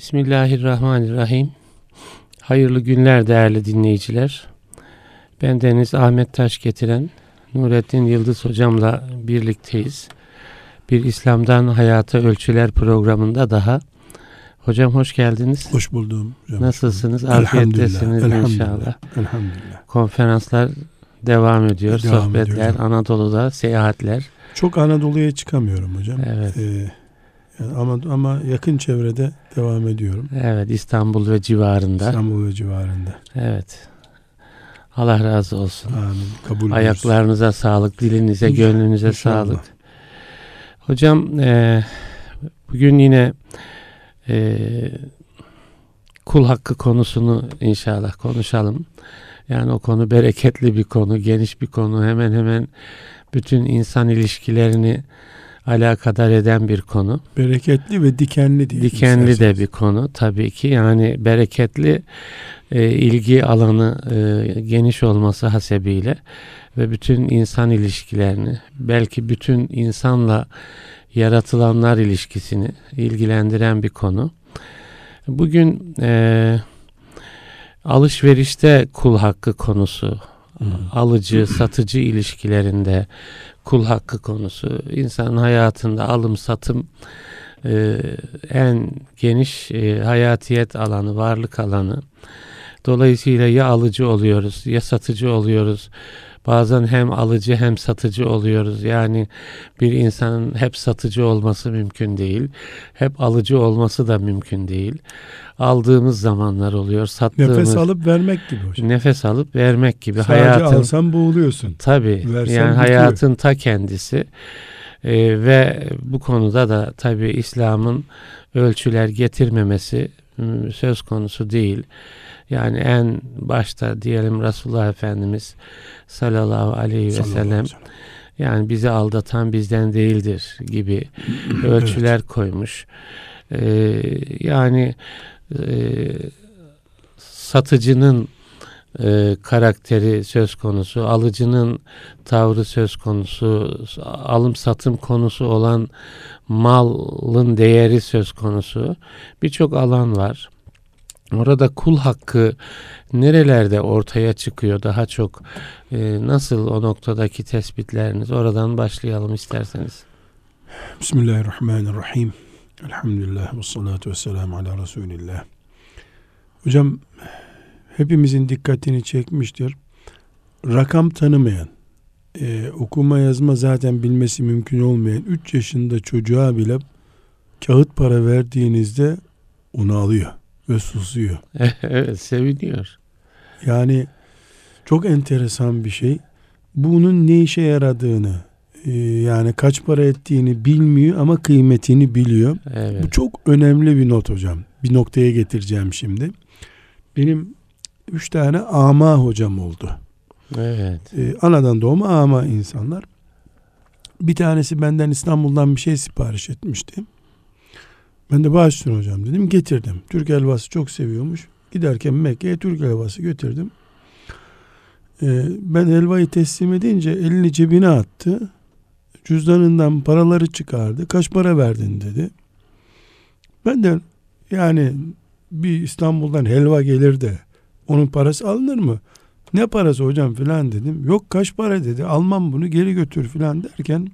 Bismillahirrahmanirrahim. Hayırlı günler değerli dinleyiciler. Ben Deniz Ahmet Taş getiren Nurettin Yıldız hocamla birlikteyiz. Bir İslam'dan Hayata Ölçüler programında daha. Hocam hoş geldiniz. Hoş buldum. Hocam. Nasılsınız? Afiyettesiniz inşallah. Elhamdülillah. Konferanslar devam ediyor. Devam Sohbetler, ediyor. Anadolu'da seyahatler. Çok Anadolu'ya çıkamıyorum hocam. Evet. Ee, yani ama ama yakın çevrede devam ediyorum. Evet İstanbul ve civarında. İstanbul ve civarında. Evet. Allah razı olsun. Amin. Kabul. Ayaklarınıza sağlık, dilinize, İnşallah, gönlünüze inşallah. sağlık. Hocam e, bugün yine e, kul hakkı konusunu inşallah konuşalım. Yani o konu bereketli bir konu, geniş bir konu. Hemen hemen bütün insan ilişkilerini alakadar eden bir konu. Bereketli ve dikenli diye. Dikenli de bir konu tabii ki. Yani bereketli e, ilgi alanı e, geniş olması hasebiyle ve bütün insan ilişkilerini belki bütün insanla yaratılanlar ilişkisini ilgilendiren bir konu. Bugün e, alışverişte kul hakkı konusu, alıcı satıcı ilişkilerinde kul hakkı konusu, insanın hayatında alım satım e, en geniş e, hayatiyet alanı, varlık alanı. Dolayısıyla ya alıcı oluyoruz ya satıcı oluyoruz. Bazen hem alıcı hem satıcı oluyoruz. Yani bir insanın hep satıcı olması mümkün değil. Hep alıcı olması da mümkün değil. Aldığımız zamanlar oluyor. Sattığımız Nefes alıp vermek gibi hocam. nefes alıp vermek gibi Sadece hayatın alsan boğuluyorsun. tabi Versen yani bitiyor. hayatın ta kendisi Ee, ve bu konuda da tabi İslam'ın ölçüler getirmemesi m, söz konusu değil. Yani en başta diyelim Resulullah Efendimiz sallallahu aleyhi ve Sallallahu sellem yani bizi aldatan bizden değildir gibi ölçüler koymuş. Ee, yani e, satıcının e, karakteri söz konusu, alıcının tavrı söz konusu, alım satım konusu olan malın değeri söz konusu. Birçok alan var. Orada kul hakkı nerelerde ortaya çıkıyor daha çok e, nasıl o noktadaki tespitleriniz oradan başlayalım isterseniz. Bismillahirrahmanirrahim. Elhamdülillah ve salatu ve selamu ala Resulillah. Hocam hepimizin dikkatini çekmiştir. Rakam tanımayan, e, okuma yazma zaten bilmesi mümkün olmayan 3 yaşında çocuğa bile kağıt para verdiğinizde onu alıyor ve susuyor. evet seviniyor. Yani çok enteresan bir şey. Bunun ne işe yaradığını, e, yani kaç para ettiğini bilmiyor ama kıymetini biliyor. Evet. Bu çok önemli bir not hocam. Bir noktaya getireceğim şimdi. Benim üç tane ama hocam oldu. Evet. Ee, anadan doğma ama insanlar. Bir tanesi benden İstanbul'dan bir şey sipariş etmişti. Ben de bağışlayın hocam dedim. Getirdim. Türk helvası çok seviyormuş. Giderken Mekke'ye Türk helvası götürdüm. Ee, ben helvayı teslim edince elini cebine attı. Cüzdanından paraları çıkardı. Kaç para verdin dedi. Ben de yani bir İstanbul'dan helva gelir de onun parası alınır mı? Ne parası hocam filan dedim. Yok kaç para dedi. Almam bunu geri götür filan derken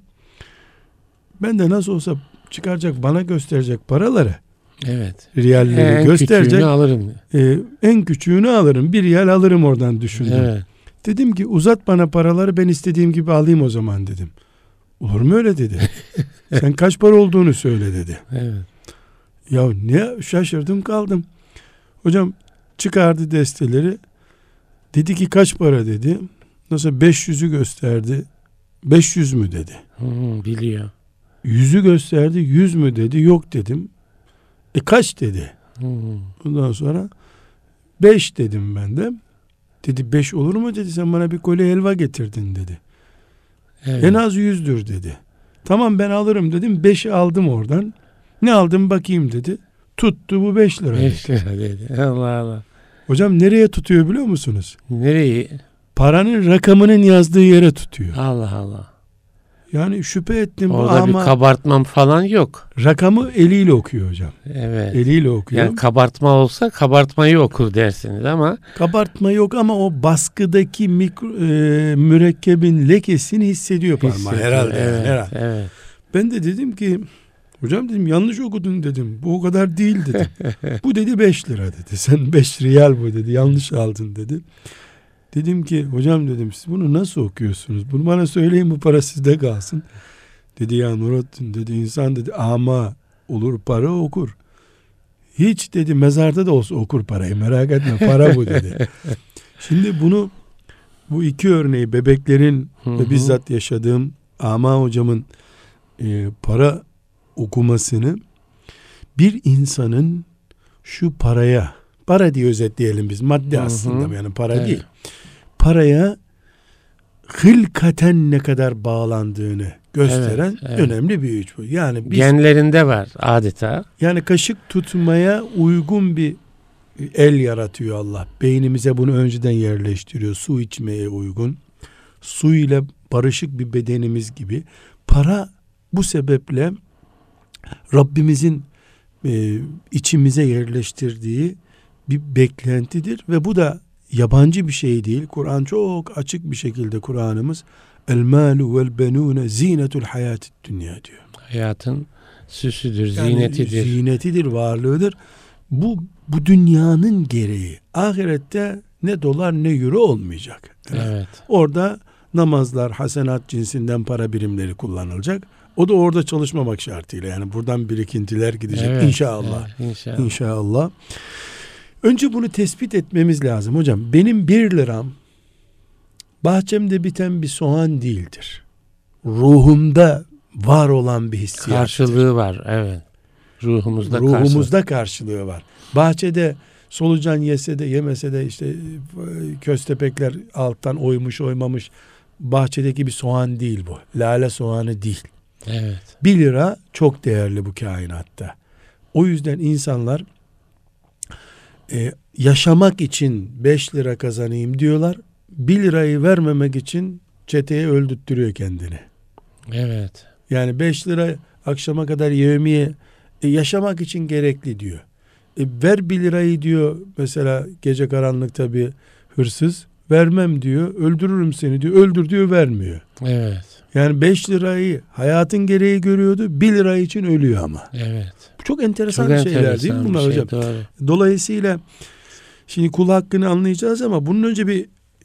ben de nasıl olsa çıkaracak bana gösterecek paraları Evet. riyalleri En gösterecek. alırım. e, en küçüğünü alırım. Bir riyal alırım oradan düşündüm. Evet. Dedim ki uzat bana paraları ben istediğim gibi alayım o zaman dedim. Olur mu öyle dedi. Sen kaç para olduğunu söyle dedi. Evet. Ya ne şaşırdım kaldım. Hocam çıkardı desteleri. Dedi ki kaç para dedi. Nasıl 500'ü gösterdi. 500 mü dedi. Hmm, biliyor. Yüzü gösterdi. 100 mü dedi. Yok dedim. E kaç dedi. Hmm. Ondan sonra 5 dedim ben de. Dedi 5 olur mu dedi. Sen bana bir kolye helva getirdin dedi. Evet. En az 100'dür dedi. Tamam ben alırım dedim. 5'i aldım oradan. Ne aldım bakayım dedi. Tuttu bu 5 lira. 5 lira dedi. Allah Allah. Hocam nereye tutuyor biliyor musunuz? Nereyi? Paranın rakamının yazdığı yere tutuyor. Allah Allah. Yani şüphe ettim Orada ama bir kabartmam falan yok. rakamı eliyle okuyor hocam. Evet. Eliyle okuyor. Yani kabartma olsa kabartmayı okur dersiniz ama Kabartma yok ama o baskıdaki mikro, e, mürekkebin lekesini hissediyor parmağı hissediyor. herhalde. yani, Evet, herhalde. evet. Ben de dedim ki hocam dedim yanlış okudun dedim. Bu o kadar değil dedim. bu dedi 5 lira dedi. Sen 5 riyal bu dedi. Yanlış aldın dedi. Dedim ki hocam dedim siz bunu nasıl okuyorsunuz? Bunu bana söyleyin bu para sizde kalsın. Dedi ya Nurattin dedi insan dedi ama olur para okur. Hiç dedi mezarda da olsa okur parayı merak etme para bu dedi. Şimdi bunu bu iki örneği bebeklerin Hı ve bizzat yaşadığım Ama hocamın e, para okumasını bir insanın şu paraya para diye özetleyelim biz madde Hı hı. aslında yani para Evet. değil paraya hılkaten ne kadar bağlandığını gösteren Evet, evet. önemli bir üç bu. Yani biz Genlerinde var adeta. yani kaşık tutmaya uygun bir el yaratıyor Allah. Beynimize bunu önceden yerleştiriyor. Su içmeye uygun. Su ile barışık bir bedenimiz gibi. Para bu sebeple Rabbimizin e, içimize yerleştirdiği bir beklentidir ve bu da yabancı bir şey değil. Kur'an çok açık bir şekilde Kur'an'ımız el malu vel benune zinetul hayatid dünya diyor. Hayatın süsüdür, Yani zinetidir. Zinetidir, varlığıdır. Bu bu dünyanın gereği. Ahirette ne dolar ne euro olmayacak. evet. Orada namazlar, hasenat cinsinden para birimleri kullanılacak. O da orada çalışmamak şartıyla. Yani buradan birikintiler gidecek Evet, inşallah. evet, inşallah. İnşallah. Önce bunu tespit etmemiz lazım hocam. Benim bir liram bahçemde biten bir soğan değildir. Ruhumda var olan bir hissiyat. Karşılığı var. Evet. Ruhumuzda karşılığı. Ruhumuzda karşılığı var. Bahçede solucan yese de yemese de işte e, köstepekler alttan oymuş oymamış bahçedeki bir soğan değil bu. Lale soğanı değil. Evet. 1 lira çok değerli bu kainatta. O yüzden insanlar e, yaşamak için 5 lira kazanayım diyorlar. 1 lirayı vermemek için çeteye öldürttürüyor kendini. Evet. Yani 5 lira akşama kadar yevmiye e, yaşamak için gerekli diyor. E, ver 1 lirayı diyor mesela gece karanlıkta bir hırsız vermem diyor öldürürüm seni diyor öldür diyor vermiyor. Evet. Yani 5 lirayı hayatın gereği görüyordu 1 lira için ölüyor ama. Evet. Bu çok enteresan Çok şeyler enteresan değil mi bunlar şey, hocam? Doğru. Dolayısıyla şimdi kul hakkını anlayacağız ama bunun önce bir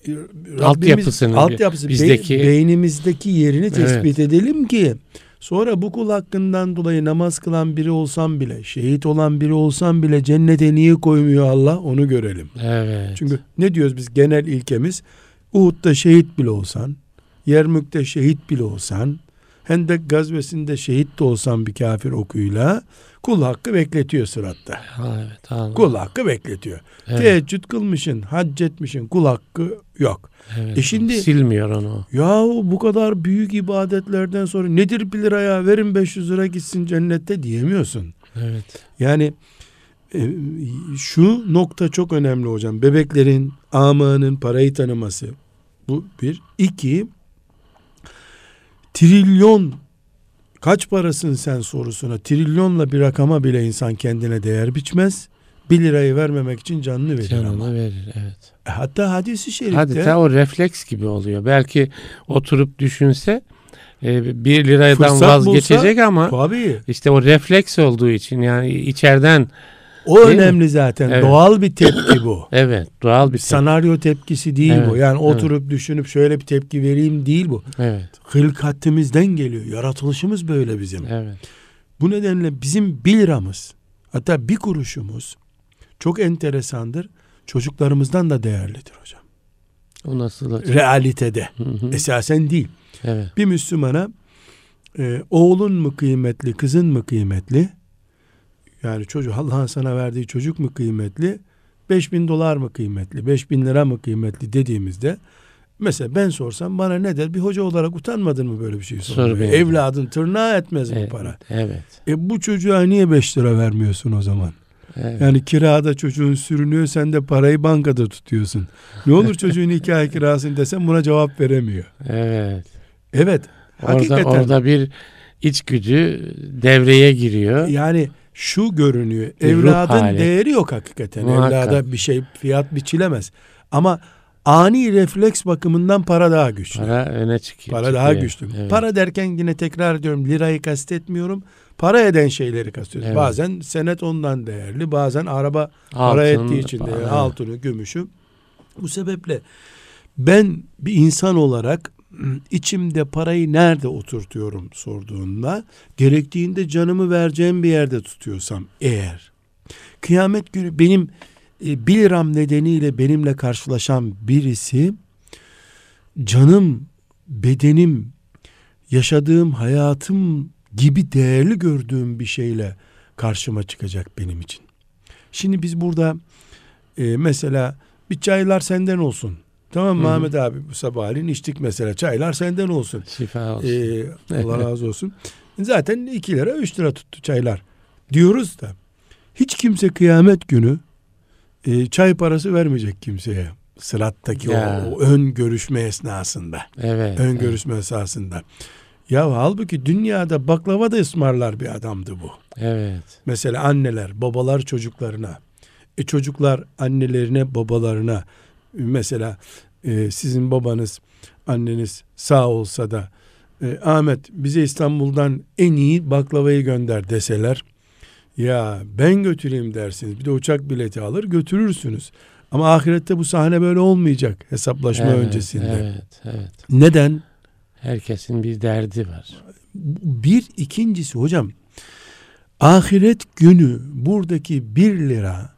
e, Rabbimiz- Altyapısını, altyapısı, be- bizdeki- beynimizdeki yerini Evet. tespit edelim ki sonra bu kul hakkından dolayı namaz kılan biri olsam bile şehit olan biri olsam bile cennete niye koymuyor Allah onu görelim. Evet. Çünkü ne diyoruz biz genel ilkemiz Uhud'da şehit bile olsan Yermük'te şehit bile olsan Hendek gazvesinde şehit de olsan bir kafir okuyla kul hakkı bekletiyor sıratta. Ha, evet. Allah. Kul hakkı bekletiyor. Evet. Teheccüd kılmışın, hac etmişin kul hakkı yok. evet. E şimdi- silmiyor onu. Yahu bu kadar büyük ibadetlerden sonra nedir 1 liraya verin 500 lira gitsin cennette diyemiyorsun. Evet. Yani e, şu nokta çok önemli hocam. Bebeklerin, amanın parayı tanıması. Bu bir. İki, trilyon kaç parasın sen sorusuna trilyonla bir rakama bile insan kendine değer biçmez. 1 lirayı vermemek için canını verir ama. Canını verir. Evet. E, Hatta hadisi şerifte Adeta o refleks gibi oluyor. Belki oturup düşünse e, bir liradan Fırsat vazgeçecek ama tabii işte o refleks olduğu için yani içeriden o Değil mi? önemli zaten. Evet. Doğal bir tepki bu. evet doğal bir bir tepki. senaryo tepkisi değil Evet, bu. Yani evet. oturup düşünüp şöyle bir tepki vereyim değil bu. Evet. Hılkatimizden geliyor. Yaratılışımız böyle bizim. Evet. Bu nedenle bizim bir liramız hatta bir kuruşumuz çok enteresandır. Çocuklarımızdan da değerlidir hocam. O nasıl hocam? Realitede. Hı hı. Esasen değil. Evet. Bir Müslümana e, oğlun mu kıymetli, kızın mı kıymetli? Yani çocuk Allah'ın sana verdiği çocuk mu kıymetli? 5000 dolar mı kıymetli? 5000 lira mı kıymetli dediğimizde mesela ben sorsam bana ne der? Bir hoca olarak utanmadın mı böyle bir şey sormaya? Evladın tırnağı etmez bu Evet. para. Evet. E bu çocuğa niye 5 lira vermiyorsun o zaman? Evet. Yani kirada çocuğun sürünüyor sen de parayı bankada tutuyorsun. Ne olur çocuğun iki ay kirasını desem buna cevap veremiyor. Evet. Evet Orada, Hakikaten. orada bir içgüdü devreye giriyor. Yani şu görünüyor. Bir ruh Evladın değeri yok hakikaten. Muhakkak. Evlada bir şey fiyat biçilemez. Ama ani refleks bakımından para daha güçlü. Para öne çıkıyor. Para daha çıkıyor. güçlü. Evet. Para derken yine tekrar ediyorum lirayı kastetmiyorum. Para eden şeyleri kastediyorum. Evet. Bazen senet ondan değerli, bazen araba para Altın, ettiği için para, değerli, altını, gümüşü. Bu sebeple ben bir insan olarak içimde parayı nerede oturtuyorum sorduğunda gerektiğinde canımı vereceğim bir yerde tutuyorsam eğer kıyamet günü benim e, 1 liram nedeniyle benimle karşılaşan birisi canım, bedenim, yaşadığım hayatım gibi değerli gördüğüm bir şeyle karşıma çıkacak benim için. Şimdi biz burada e, mesela bir çaylar senden olsun. Tamam mı Hı hı. Ahmet abi bu sabahleyin içtik mesela çaylar senden olsun. Şifa olsun. Ee, Allah razı olsun. Zaten 2 lira 3 lira tuttu çaylar diyoruz da hiç kimse kıyamet günü e, çay parası vermeyecek kimseye. Sırattaki o, Ya. o ön görüşme esnasında. evet. Ön evet. görüşme esasında. Ya halbuki dünyada baklava da ısmarlar bir adamdı bu. Evet. Mesela anneler, babalar çocuklarına, e çocuklar annelerine, babalarına. Mesela e, sizin babanız, anneniz sağ olsa da e, Ahmet bize İstanbul'dan en iyi baklavayı gönder deseler, ya ben götüreyim dersiniz. Bir de uçak bileti alır götürürsünüz. Ama ahirette bu sahne böyle olmayacak hesaplaşma evet, öncesinde. Evet. Evet. Neden? Herkesin bir derdi var. Bir ikincisi hocam ahiret günü buradaki bir lira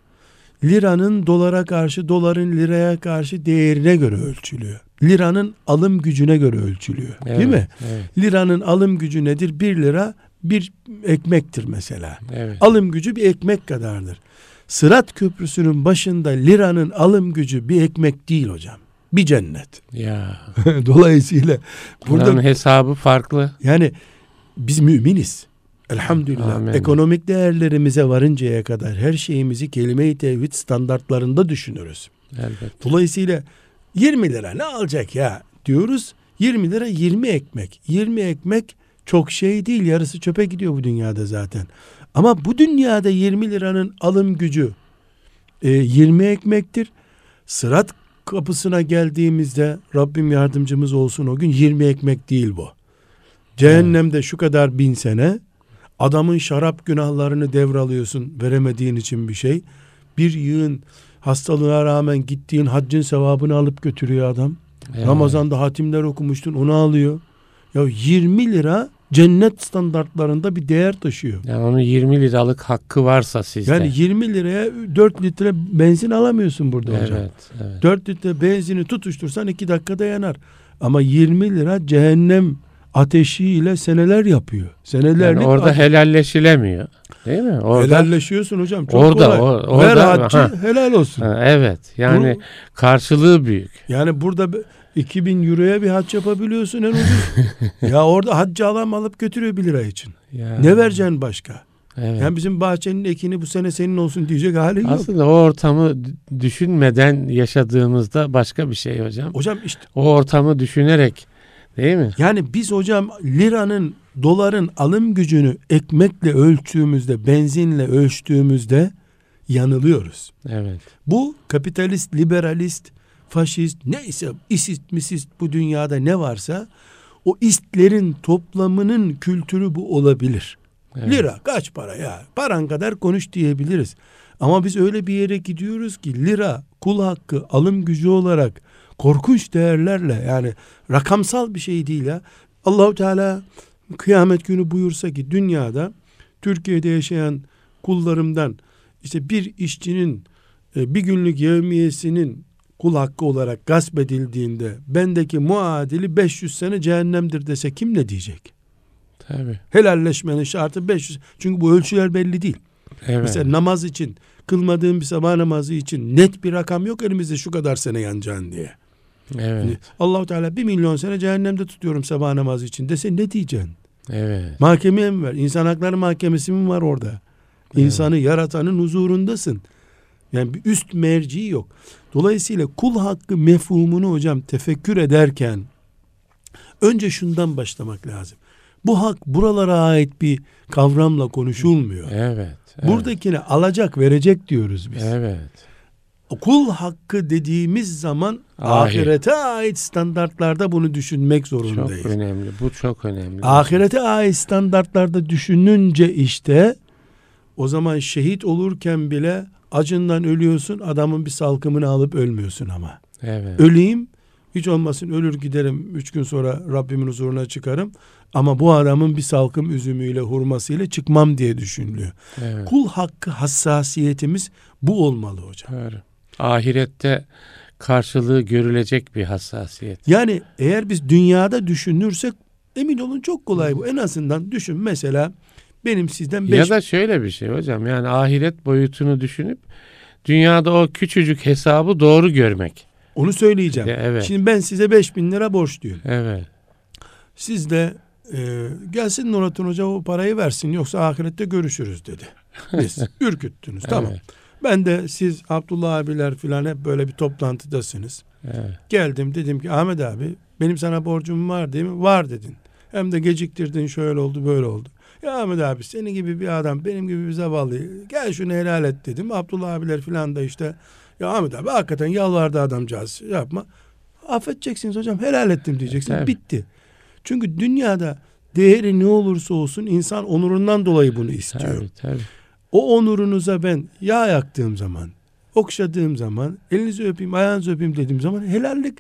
liranın dolara karşı doların liraya karşı değerine göre ölçülüyor. Liranın alım gücüne göre ölçülüyor. Evet, Değil mi? Evet. Liranın alım gücü nedir? Bir lira bir ekmektir mesela. Evet. Alım gücü bir ekmek kadardır. Sırat köprüsünün başında liranın alım gücü bir ekmek değil hocam. Bir cennet. Ya. Dolayısıyla burada Buranın hesabı farklı. yani biz müminiz. Elhamdülillah. Amin. Ekonomik değerlerimize varıncaya kadar her şeyimizi kelime-i tevhid standartlarında düşünürüz. Elbette. Dolayısıyla 20 lira ne alacak ya diyoruz. 20 lira 20 ekmek. 20 ekmek çok şey değil. Yarısı çöpe gidiyor bu dünyada zaten. Ama bu dünyada 20 liranın alım gücü e, 20 ekmektir. Sırat kapısına geldiğimizde Rabbim yardımcımız olsun o gün 20 ekmek değil bu. Cehennemde şu kadar bin sene adamın şarap günahlarını devralıyorsun veremediğin için bir şey. Bir yığın hastalığına rağmen gittiğin haccın sevabını alıp götürüyor adam. Evet. Ramazan'da hatimler okumuştun onu alıyor. Ya 20 lira cennet standartlarında bir değer taşıyor. Yani onun 20 liralık hakkı varsa sizde. Yani 20 liraya 4 litre benzin alamıyorsun burada hocam. evet, evet. 4 litre benzini tutuştursan 2 dakikada yanar. Ama 20 lira cehennem ateşiyle seneler yapıyor. Senelerlik Yani orada helalleşilemiyor. Değil mi? Orada helalleşiyorsun hocam. Çok Orada, kolay. o- Ver orada- haccı ha. helal olsun. Ha, evet. Yani Bu- karşılığı büyük. Yani burada be- 2000 euroya bir hac yapabiliyorsun en ucuz. ya orada haccı alam alıp götürüyor 1 lira için. Ya, Ne vereceksin başka? Evet. Yani bizim bahçenin ekini bu sene senin olsun diyecek halin yok. Aslında o ortamı düşünmeden yaşadığımızda başka bir şey hocam. Hocam işte O ortamı düşünerek değil mi? yani biz hocam liranın doların alım gücünü ekmekle ölçtüğümüzde benzinle ölçtüğümüzde yanılıyoruz. Evet. Bu kapitalist, liberalist, faşist neyse isist misist bu dünyada ne varsa o istlerin toplamının kültürü bu olabilir. evet. Lira kaç para ya? Paran kadar konuş diyebiliriz. Ama biz öyle bir yere gidiyoruz ki lira kul hakkı alım gücü olarak korkunç değerlerle yani rakamsal bir şey değil ya. Allahu Teala kıyamet günü buyursa ki dünyada Türkiye'de yaşayan kullarımdan işte bir işçinin e, bir günlük yevmiyesinin kul hakkı olarak gasp edildiğinde bendeki muadili 500 sene cehennemdir dese kim ne diyecek? Tabii. Helalleşmenin şartı 500. Çünkü bu ölçüler belli değil. Evet. Mesela namaz için, kılmadığın bir sabah namazı için net bir rakam yok elimizde şu kadar sene yanacaksın diye. Evet. Yani Allahu Teala bir milyon sene cehennemde tutuyorum sabah namazı için dese ne diyeceksin? Evet. Mahkemeye mi var? İnsan Hakları Mahkemesi mi var orada? İnsanı yaratanın huzurundasın. Yani bir üst merci yok. Dolayısıyla kul hakkı mefhumunu hocam tefekkür ederken Önce şundan başlamak lazım. Bu hak buralara ait bir kavramla konuşulmuyor. Evet. evet. Buradakine alacak verecek diyoruz biz. Evet. Kul hakkı dediğimiz zaman Ahiret. ahirete ait standartlarda bunu düşünmek Çok zorundayız. önemli. Bu çok önemli. Ahirete ait standartlarda düşününce işte o zaman şehit olurken bile acından ölüyorsun adamın bir salkımını alıp ölmüyorsun ama. Evet. Öleyim hiç olmasın ölür giderim üç gün sonra Rabbimin huzuruna çıkarım ama bu adamın bir salkım üzümüyle hurmasıyla çıkmam diye düşünülüyor. evet. Kul hakkı hassasiyetimiz bu olmalı hocam. Doğru. Ahirette karşılığı görülecek bir hassasiyet. Yani eğer biz dünyada düşünürsek emin olun çok kolay bu. En azından düşün mesela benim sizden beş Ya da şöyle bir şey hocam yani ahiret boyutunu düşünüp dünyada o küçücük hesabı doğru görmek. onu söyleyeceğim. Ya, evet. Şimdi ben size 5000 lira borçluyum. Evet. Siz de e, gelsin Nurattin Hoca o parayı versin yoksa ahirette görüşürüz dedi. Biz ürküttünüz tamam. Evet. Ben de siz Abdullah abiler filan hep böyle bir toplantıdasınız. Evet. Geldim dedim ki Ahmet abi benim sana borcum var değil mi? Var dedin. Hem de geciktirdin şöyle oldu böyle oldu. Ya Ahmet abi senin gibi bir adam benim gibi bir zavallı gel şunu helal et dedim. Abdullah abiler filan da işte ya Ahmet abi hakikaten yalvardı adamcağız yapma. Affedeceksiniz hocam helal ettim diyeceksin. Tabii. Bitti. Çünkü dünyada değeri ne olursa olsun insan onurundan dolayı bunu istiyor. Tabii tabii. O onurunuza ben yağ yaktığım zaman, okşadığım zaman, elinizi öpeyim, ayağınızı öpeyim dediğim zaman helallik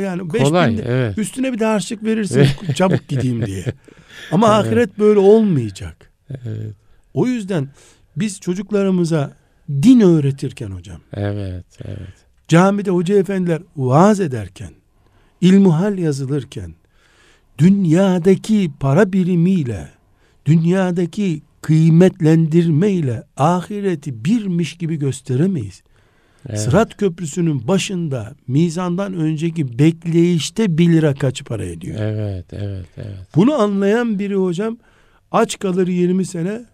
yani beş Kolay bin de- evet. üstüne bir de harçlık verirsiniz çabuk gideyim diye. Ama ahiret böyle olmayacak. Evet. O yüzden biz çocuklarımıza din öğretirken hocam, Evet. Evet. camide hoca efendiler vaaz ederken, ilmuhal yazılırken, dünyadaki para birimiyle, dünyadaki kıymetlendirmeyle ahireti birmiş gibi gösteremeyiz. evet. Sırat köprüsünün başında mizandan önceki bekleyişte 1 lira kaç para ediyor? Evet. Evet. Evet. Bunu anlayan biri hocam aç kalır 20 sene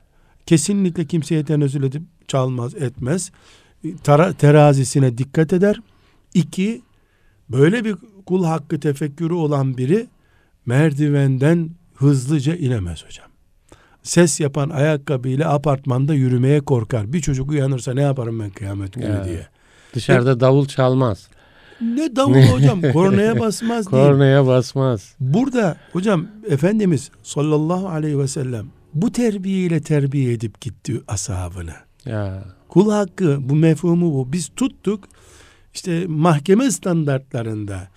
kesinlikle kimseye tenezzül edip çalmaz etmez. Tara, terazisine dikkat eder. İki, böyle bir kul hakkı tefekkürü olan biri merdivenden hızlıca inemez hocam. Ses yapan ayakkabıyla apartmanda yürümeye korkar. Bir çocuk uyanırsa ne yaparım ben kıyamet günü Ya. diye. Dışarıda davul çalmaz. Ne davul hocam kornaya basmaz değil. Kornaya basmaz. Burada hocam Efendimiz sallallahu aleyhi ve sellem bu terbiyeyle terbiye edip gitti ashabını. Ya. Kul hakkı bu mefhumu bu. Biz tuttuk işte mahkeme standartlarında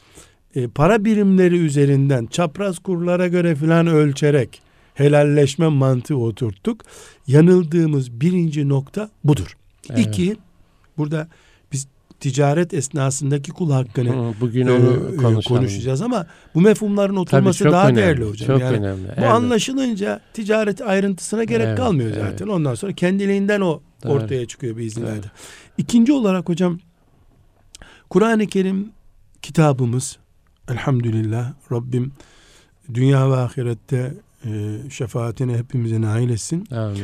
e, para birimleri üzerinden çapraz kurlara göre filan ölçerek helalleşme mantığı oturttuk. Yanıldığımız birinci nokta budur. Evet. İki, burada biz ticaret esnasındaki kul hakkını Hı, Bugün e, onu e, konuşalım. konuşacağız ama bu mefhumların oturması daha önemli. değerli hocam. Çok yani önemli. bu Evet. anlaşılınca ticaret ayrıntısına gerek Evet, kalmıyor evet. zaten. Ondan sonra kendiliğinden o Doğru. ortaya çıkıyor biiznillah. Evet. İkinci olarak hocam Kur'an-ı Kerim kitabımız elhamdülillah Rabbim dünya ve ahirette şefaatine hepimize nail etsin. Amin.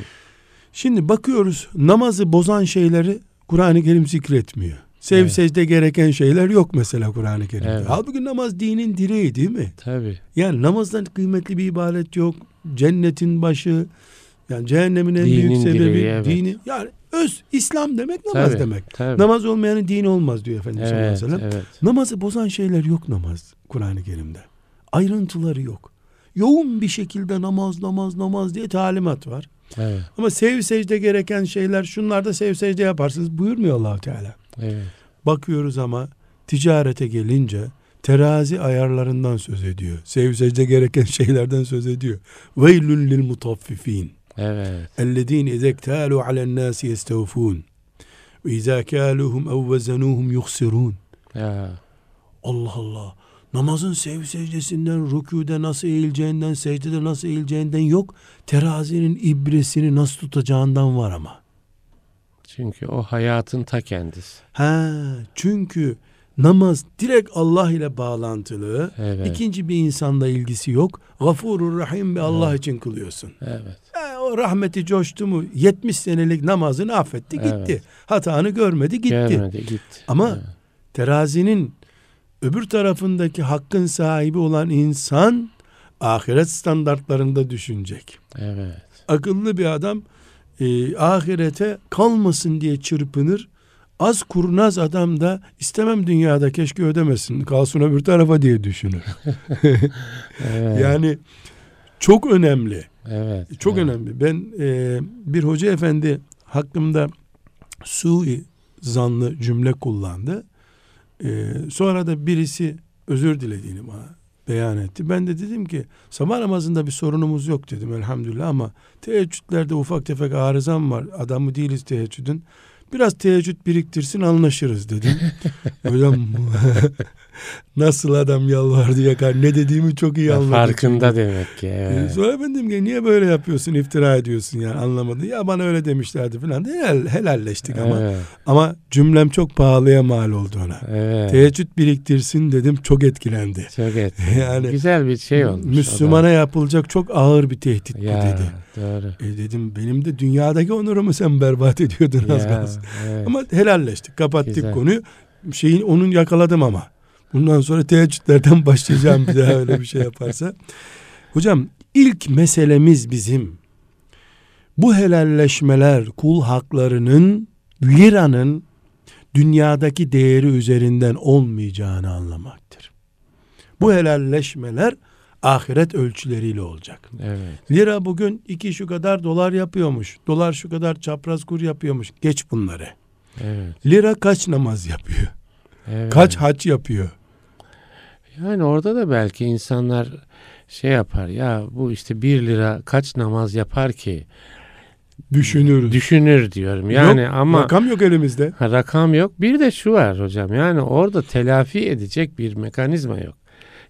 Şimdi bakıyoruz namazı bozan şeyleri Kur'an-ı Kerim zikretmiyor. Sev Evet. secde gereken şeyler yok mesela Kur'an-ı Kerim'de. Evet. Halbuki namaz dinin direği değil mi? Tabii. Yani namazdan kıymetli bir ibadet yok. Cennetin yani cehennemin en Dinin büyük sebebi direği, evet. dini. Yani öz İslam demek namaz Tabii, demek. Tabii. Namaz olmayanın dini olmaz diyor Efendimiz sallallahu evet, aleyhi ve sellem. evet. Namazı bozan şeyler yok namaz Kur'an-ı Kerim'de. Ayrıntıları yok yoğun bir şekilde namaz namaz namaz diye talimat var. Evet. Ama sev secde gereken şeyler şunlarda sev secde yaparsınız buyurmuyor allah Teala. Evet. Bakıyoruz ama ticarete gelince terazi ayarlarından söz ediyor. Sev secde gereken şeylerden söz ediyor. Veylül lil mutaffifin. Evet. Ellezine izektalu alen nasi yestevfun. Ve izâ kâluhum ev yuhsirûn. Allah Allah. Namazın sev secdesinden, rükûde nasıl eğileceğinden, secdede nasıl eğileceğinden yok. Terazinin ibresini nasıl tutacağından var ama. Çünkü o hayatın ta kendisi. Ha, çünkü namaz direkt Allah ile bağlantılı. Evet. İkinci bir insanla ilgisi yok. Gafurur Rahim bir Allah Evet. için kılıyorsun. Evet. Ha, o rahmeti coştu mu 70 senelik namazını affetti gitti. Evet. Hatanı görmedi gitti. Gelmedi gitti. Ama Evet. terazinin öbür tarafındaki hakkın sahibi olan insan ahiret standartlarında düşünecek. Evet. Akıllı bir adam e, ahirete kalmasın diye çırpınır. Az kurnaz adam da istemem dünyada keşke ödemesin kalsın öbür tarafa diye düşünür. evet. Yani çok önemli. Evet. Çok evet. önemli. Ben e, bir hoca efendi hakkımda sui zanlı cümle kullandı. E, sonra da birisi özür dilediğini bana beyan etti. Ben de dedim ki sabah namazında bir sorunumuz yok dedim elhamdülillah ama teheccüdlerde ufak tefek arızam var. Adamı değiliz teheccüdün. Biraz teheccüd biriktirsin anlaşırız dedim. Hocam nasıl adam yalvardı yakar ne dediğimi çok iyi anladı. Farkında çünkü. demek ki. Ee, Evet. Sonra ben dedim ki niye böyle yapıyorsun iftira ediyorsun yani anlamadı. Ya bana öyle demişlerdi falan. Helal, helalleştik ama. Evet. Ama cümlem çok pahalıya mal oldu ona. Evet. Teheccüd biriktirsin dedim çok etkilendi. Çok et. Yani Güzel bir şey olmuş. Müslümana yapılacak çok ağır bir tehdit bu dedi. Doğru. E dedim benim de dünyadaki onurumu sen berbat ediyordun az kalsın. evet. Ama helalleştik kapattık Güzel. konuyu. Şeyin onun yakaladım ama. Bundan sonra teheccüdlerden başlayacağım bir daha öyle bir şey yaparsa. Hocam ilk meselemiz bizim bu helalleşmeler kul haklarının liranın dünyadaki değeri üzerinden olmayacağını anlamaktır. Bu helalleşmeler ahiret ölçüleriyle olacak. evet. Lira bugün iki şu kadar dolar yapıyormuş. Dolar şu kadar çapraz kur yapıyormuş. Geç bunları. Evet. Lira kaç namaz yapıyor? evet. Kaç hac yapıyor? Yani orada da belki insanlar şey yapar ya bu işte bir lira kaç namaz yapar ki Düşünürüz. düşünür diyorum. Yani Yok, ama rakam yok elimizde. Ha, rakam yok. Bir de şu var hocam. Yani orada telafi edecek bir mekanizma yok.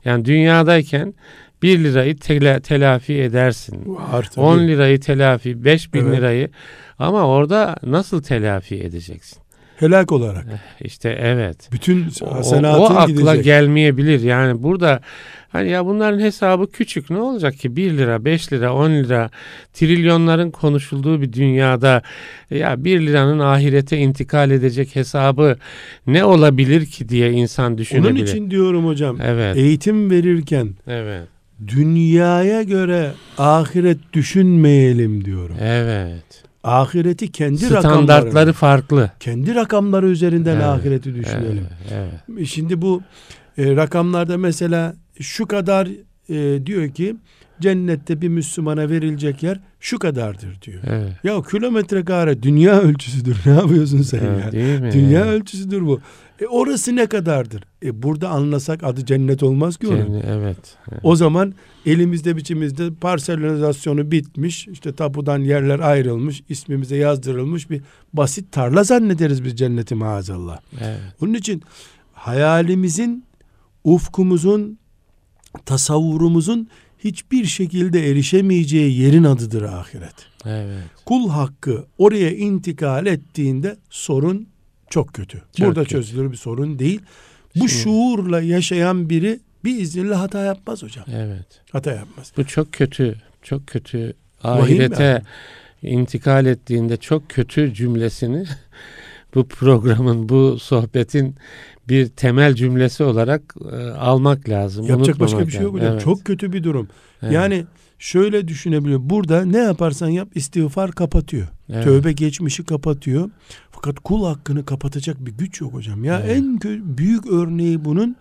Yani dünyadayken 1 lirayı tela- telafi edersin. Var tabii. 10 lirayı telafi, 5 bin Evet. lirayı ama orada nasıl telafi edeceksin? Helak olarak. İşte evet. Bütün O, o hasenatın akla gidecek. gelmeyebilir. Yani burada hani ya bunların hesabı küçük ne olacak ki 1 lira, 5 lira, 10 lira trilyonların konuşulduğu bir dünyada ya 1 liranın ahirete intikal edecek hesabı ne olabilir ki diye insan düşünebilir. Onun için diyorum hocam. evet. Eğitim verirken evet. dünyaya göre ahiret düşünmeyelim diyorum. Evet. Ahireti kendi Standartları rakamları, farklı. kendi rakamları üzerinden Evet, ahireti düşünelim. Evet. evet. Şimdi bu e, rakamlarda mesela şu kadar e, diyor ki cennette bir Müslümana verilecek yer şu kadardır diyor. Evet. Ya kilometre kare dünya ölçüsüdür. Ne yapıyorsun sen Evet, ya? Dünya ölçüsüdür bu. E orası ne kadardır? E burada anlasak adı cennet olmaz ki onun. Kendi- evet. O zaman elimizde biçimizde parselizasyonu bitmiş. işte tapudan yerler ayrılmış. ismimize yazdırılmış bir basit tarla zannederiz biz cenneti maazallah. Evet. Onun için hayalimizin, ufkumuzun, tasavvurumuzun hiçbir şekilde erişemeyeceği yerin adıdır ahiret. Evet. Kul hakkı oraya intikal ettiğinde sorun çok kötü. Çok Burada kötü. çözülür bir sorun değil. Bu Şimdi- şuurla yaşayan biri bir iznillah hata yapmaz hocam. Evet. Hata yapmaz. Bu çok kötü. Çok kötü. Ahirete intikal ettiğinde çok kötü cümlesini bu programın, bu sohbetin bir temel cümlesi olarak e, almak lazım. Yapacak başka bir şey yok hocam. Evet. Çok kötü bir durum. Evet. Yani şöyle düşünebiliyor. Burada ne yaparsan yap istiğfar kapatıyor. Evet. Tövbe geçmişi kapatıyor. Fakat kul hakkını kapatacak bir güç yok hocam. Ya Evet. en büyük örneği bunun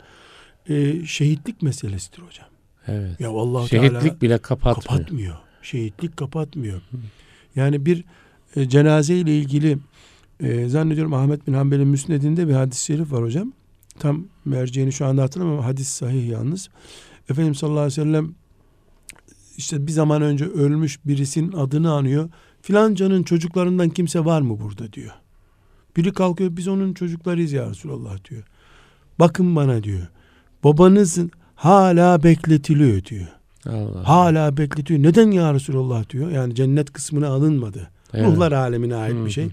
e, şehitlik meselesidir hocam. Evet. Ya Allah Şehitlik Teala bile kapatmıyor. kapatmıyor. Şehitlik kapatmıyor. Yani bir e, cenaze ile ilgili e, zannediyorum Ahmet bin Hanbel'in müsnedinde bir hadis-i şerif var hocam. Tam merceğini şu anda hatırlamıyorum ama hadis sahih yalnız. Efendimiz sallallahu aleyhi ve sellem işte bir zaman önce ölmüş birisinin adını anıyor. Filancanın çocuklarından kimse var mı burada diyor. Biri kalkıyor biz onun çocuklarıyız ya Resulallah diyor. Bakın bana diyor. Babanızın hala bekletiliyor diyor. Allah. Hala bekletiyor. Neden ya Resulallah diyor. Yani cennet kısmına alınmadı. Evet. Ruhlar alemine ait Hı bir şey.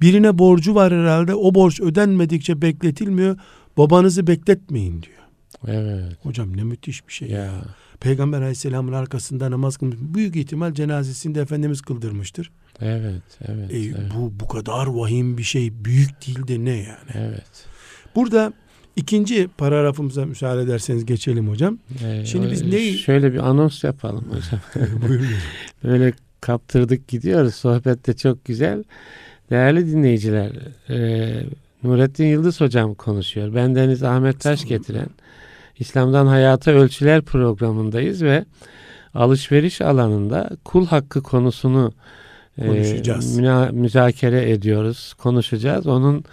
Birine borcu var herhalde. O borç ödenmedikçe bekletilmiyor. Babanızı bekletmeyin diyor. Evet. Hocam ne müthiş bir şey ya. Ya. Peygamber aleyhisselamın arkasında namaz kılmış. Büyük ihtimal cenazesinde Efendimiz kıldırmıştır. Evet. Evet. E, evet. Bu bu kadar vahim bir şey. Büyük değil de ne yani. evet. Burada İkinci paragrafımıza müsaade ederseniz geçelim hocam. Ee, Şimdi biz neyi- Şöyle bir anons yapalım hocam. Buyurun. Böyle kaptırdık gidiyoruz. Sohbet de çok güzel. Değerli dinleyiciler, e, Nurettin Yıldız hocam konuşuyor. Ben Deniz Ahmet Taş getiren İslam'dan Hayata Ölçüler programındayız ve alışveriş alanında kul hakkı konusunu e, Konuşacağız. müna- müzakere ediyoruz, konuşacağız. Onun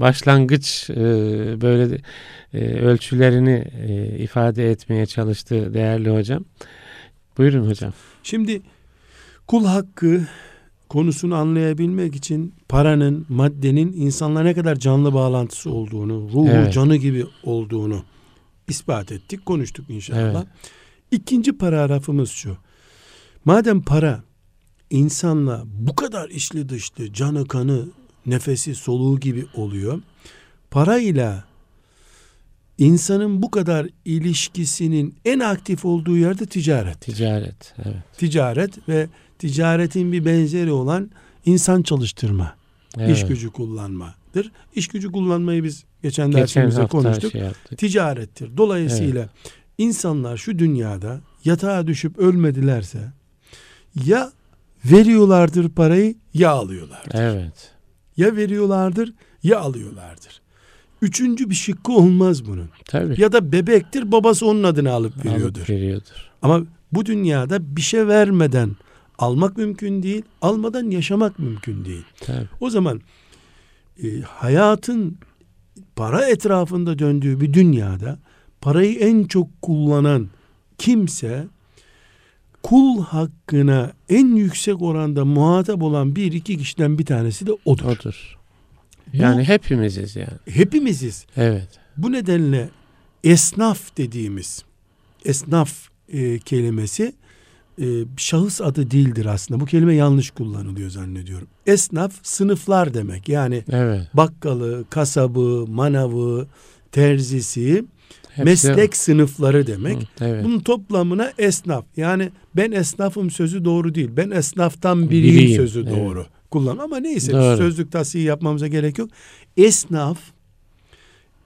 başlangıç e, böyle e, ölçülerini e, ifade etmeye çalıştı değerli hocam. Buyurun hocam. Şimdi kul hakkı konusunu anlayabilmek için paranın, maddenin insanla ne kadar canlı bağlantısı olduğunu, ruhu Evet. canı gibi olduğunu ispat ettik, konuştuk inşallah. Evet. İkinci paragrafımız şu. Madem para insanla bu kadar içli dışlı, canı kanı, nefesi, soluğu gibi oluyor. Parayla insanın bu kadar ilişkisinin en aktif olduğu yerde ticaret. Ticaret. Evet. Ticaret ve ticaretin bir benzeri olan insan çalıştırma, evet. iş gücü kullanmadır. İş gücü kullanmayı biz geçen, Geçen dersimizde konuştuk. şey yaptık. Ticarettir. Dolayısıyla insanlar şu dünyada yatağa düşüp ölmedilerse ya veriyorlardır parayı ya alıyorlardır. Evet. Ya veriyorlardır ya alıyorlardır. Üçüncü bir şıkkı olmaz bunun. Tabii. Ya da bebektir babası onun adını alıp veriyordur. Alıp veriyordur. Ama bu dünyada bir şey vermeden almak mümkün değil, almadan yaşamak mümkün değil. Tabii. O zaman e, hayatın para etrafında döndüğü bir dünyada parayı en çok kullanan kimse kul hakkına en yüksek oranda muhatap olan bir iki kişiden bir tanesi de odur. Odur. Yani Bu hepimiziz yani. hepimiziz. Evet. Bu nedenle esnaf dediğimiz esnaf e, kelimesi e, şahıs adı değildir aslında. Bu kelime yanlış kullanılıyor zannediyorum. Esnaf sınıflar demek. Yani Evet. bakkalı, kasabı, manavı, terzisi, Hepsi- meslek sınıfları demek. Hı, Evet. Bunun toplamına esnaf. Yani ben esnafım sözü doğru değil. Ben esnaftan biriyim, Biriyim, sözü evet. doğru. Kullan ama neyse Doğru. sözlük tasihi yapmamıza gerek yok. Esnaf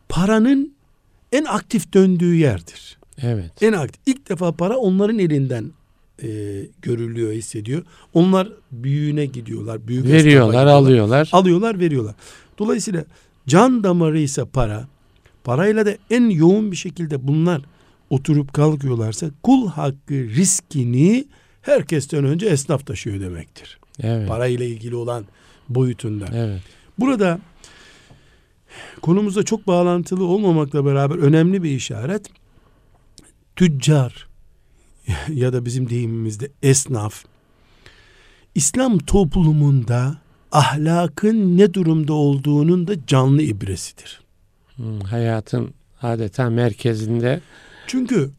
paranın en aktif döndüğü yerdir. Evet. En aktif. İlk defa para onların elinden e, görülüyor, hissediyor. Onlar büyüğüne gidiyorlar. Büyük Veriyorlar, alıyorlar. Alıyorlar, veriyorlar. Dolayısıyla can damarı ise para. Parayla da en yoğun bir şekilde bunlar oturup kalkıyorlarsa kul hakkı riskini herkesten önce esnaf taşıyor demektir. Evet. Parayla ilgili olan boyutunda. Evet. Burada konumuzda çok bağlantılı olmamakla beraber önemli bir işaret. Tüccar ya da bizim deyimimizde esnaf İslam toplumunda ahlakın ne durumda olduğunun da canlı ibresidir. Hı, hayatın adeta merkezinde Çünkü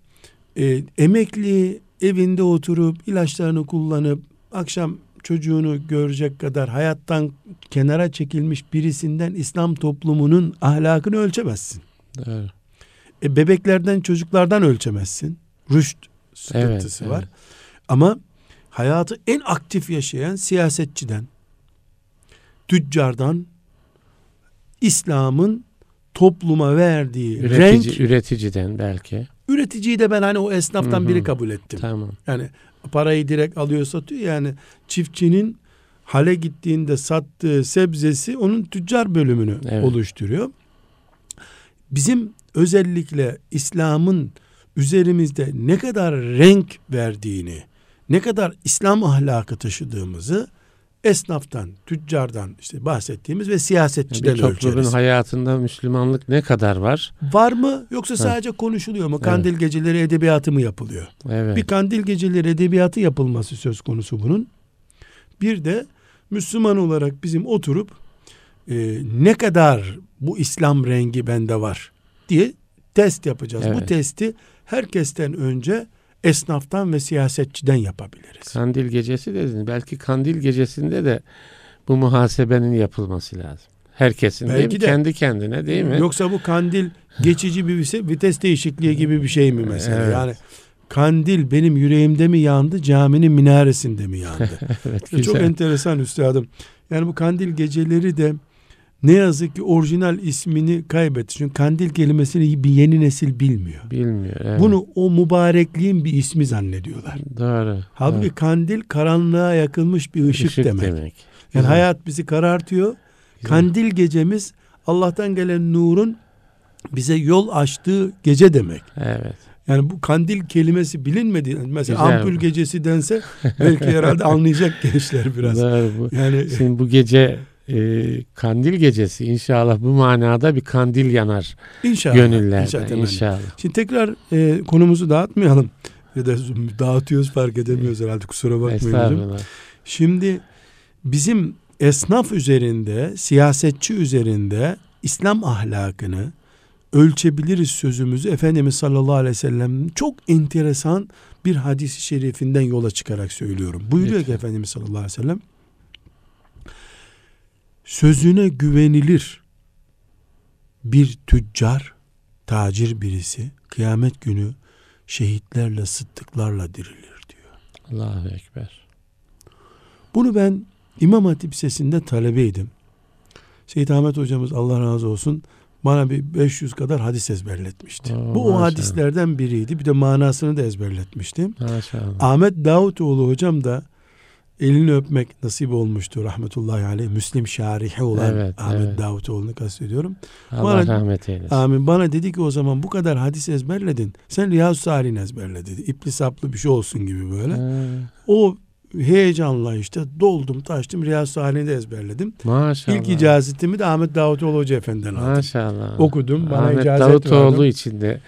e, emekli evinde oturup ilaçlarını kullanıp akşam çocuğunu görecek kadar hayattan kenara çekilmiş birisinden İslam toplumunun ahlakını ölçemezsin. Doğru. E, bebeklerden çocuklardan ölçemezsin. Rüşt sıkıntısı Evet, var. evet. Ama hayatı en aktif yaşayan siyasetçiden, tüccardan, İslam'ın topluma verdiği üretici, renk, üreticiden belki. üreticiyi de ben hani o esnaftan Hı hı. biri kabul ettim. Tamam. Yani parayı direkt alıyor satıyor yani çiftçinin hale gittiğinde sattığı sebzesi onun tüccar bölümünü Evet. oluşturuyor. Bizim özellikle İslam'ın üzerimizde ne kadar renk verdiğini, ne kadar İslam ahlakı taşıdığımızı esnaftan, tüccardan işte bahsettiğimiz ve siyasetçiden Bir toplumun ölçeriz. hayatında Müslümanlık ne kadar var? Var mı yoksa sadece konuşuluyor mu? Kandil geceleri edebiyatı mı yapılıyor? Evet. Bir kandil geceleri edebiyatı yapılması söz konusu bunun. Bir de Müslüman olarak bizim oturup e, ne kadar bu İslam rengi bende var diye test yapacağız. Bu Evet. testi herkesten önce esnaftan ve siyasetçiden yapabiliriz. Kandil gecesi dedin. Belki kandil gecesinde de bu muhasebenin yapılması lazım. Herkesin değil Belki mi? de- Kendi kendine değil mi? Yoksa bu kandil geçici bir vites değişikliği gibi bir şey mi mesela? Evet. Yani kandil benim yüreğimde mi yandı, caminin minaresinde mi yandı? evet, Çok güzel. enteresan üstadım. Yani bu kandil geceleri de ne yazık ki orijinal ismini kaybetti. Çünkü kandil kelimesini bir yeni nesil bilmiyor. Bilmiyor. Evet. Bunu o mübarekliğin bir ismi zannediyorlar. Doğru. Halbuki evet. kandil karanlığa yakılmış bir ışık, Işık demek. demek. Yani Güzel. hayat bizi karartıyor. Güzel. Kandil gecemiz Allah'tan gelen nurun bize yol açtığı gece demek. Evet. Yani bu kandil kelimesi bilinmedi. Mesela Güzel. ampul gecesi dense belki herhalde anlayacak gençler biraz. Doğru. Bu, Yani Şimdi bu gece e, kandil gecesi inşallah bu manada bir kandil yanar inşallah. gönüllerde inşallah, inşallah. Şimdi tekrar e, konumuzu dağıtmayalım. Ya da dağıtıyoruz fark edemiyoruz herhalde kusura bakmayın. Şimdi bizim esnaf üzerinde, siyasetçi üzerinde İslam ahlakını ölçebiliriz sözümüzü Efendimiz sallallahu aleyhi ve sellem çok enteresan bir hadis-i şerifinden yola çıkarak söylüyorum. Buyuruyor ki Lütfen. Efendimiz sallallahu aleyhi ve sellem sözüne güvenilir bir tüccar, tacir birisi kıyamet günü şehitlerle, sıddıklarla dirilir diyor. Allahu Ekber. Bunu ben İmam Hatip Lisesi'nde talebeydim. Seyit Ahmet hocamız Allah razı olsun bana bir 500 kadar hadis ezberletmişti. Oo, Bu o hadislerden biriydi. Bir de manasını da ezberletmiştim. Maşallah. Ahmet Davutoğlu hocam da elini öpmek nasip olmuştu rahmetullahi aleyh. Müslim şarihi olan Evet, Ahmet evet. Davutoğlu'nu kastediyorum. Allah bana- rahmet eylesin. Amin. Bana dedi ki o zaman bu kadar hadis ezberledin. Sen Riyaz Salih'ini ezberle dedi. İpli saplı bir şey olsun gibi böyle. Ha, O heyecanla işte doldum taştım Riyaz Salih'i de ezberledim. Maşallah. İlk icazetimi de Ahmet Davutoğlu Hoca Efendi'den aldım. Maşallah. Okudum, bana Ahmet icazet Davutoğlu verdim. için de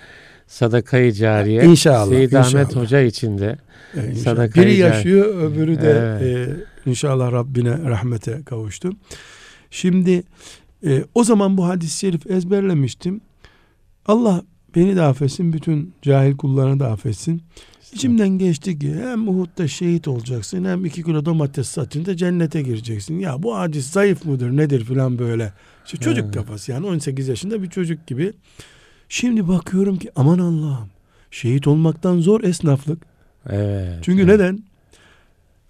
sadakayı cariye. İnşallah. Seyyid inşallah. Ahmet Hoca için de. İnşallah. sadakayı Biri yaşıyor öbürü de Evet. e, inşallah Rabbine rahmete kavuştu. Şimdi e, o zaman bu hadis-i şerif ezberlemiştim. Allah beni de affetsin, bütün cahil kullarını da affetsin. İçimden geçti ki hem Uhud'da şehit olacaksın hem iki kilo domates satınca cennete gireceksin. Ya bu hadis zayıf mıdır nedir filan böyle. İşte çocuk Evet. kafası yani 18 yaşında bir çocuk gibi. Şimdi bakıyorum ki aman Allah'ım şehit olmaktan zor esnaflık. Evet. Çünkü evet. neden?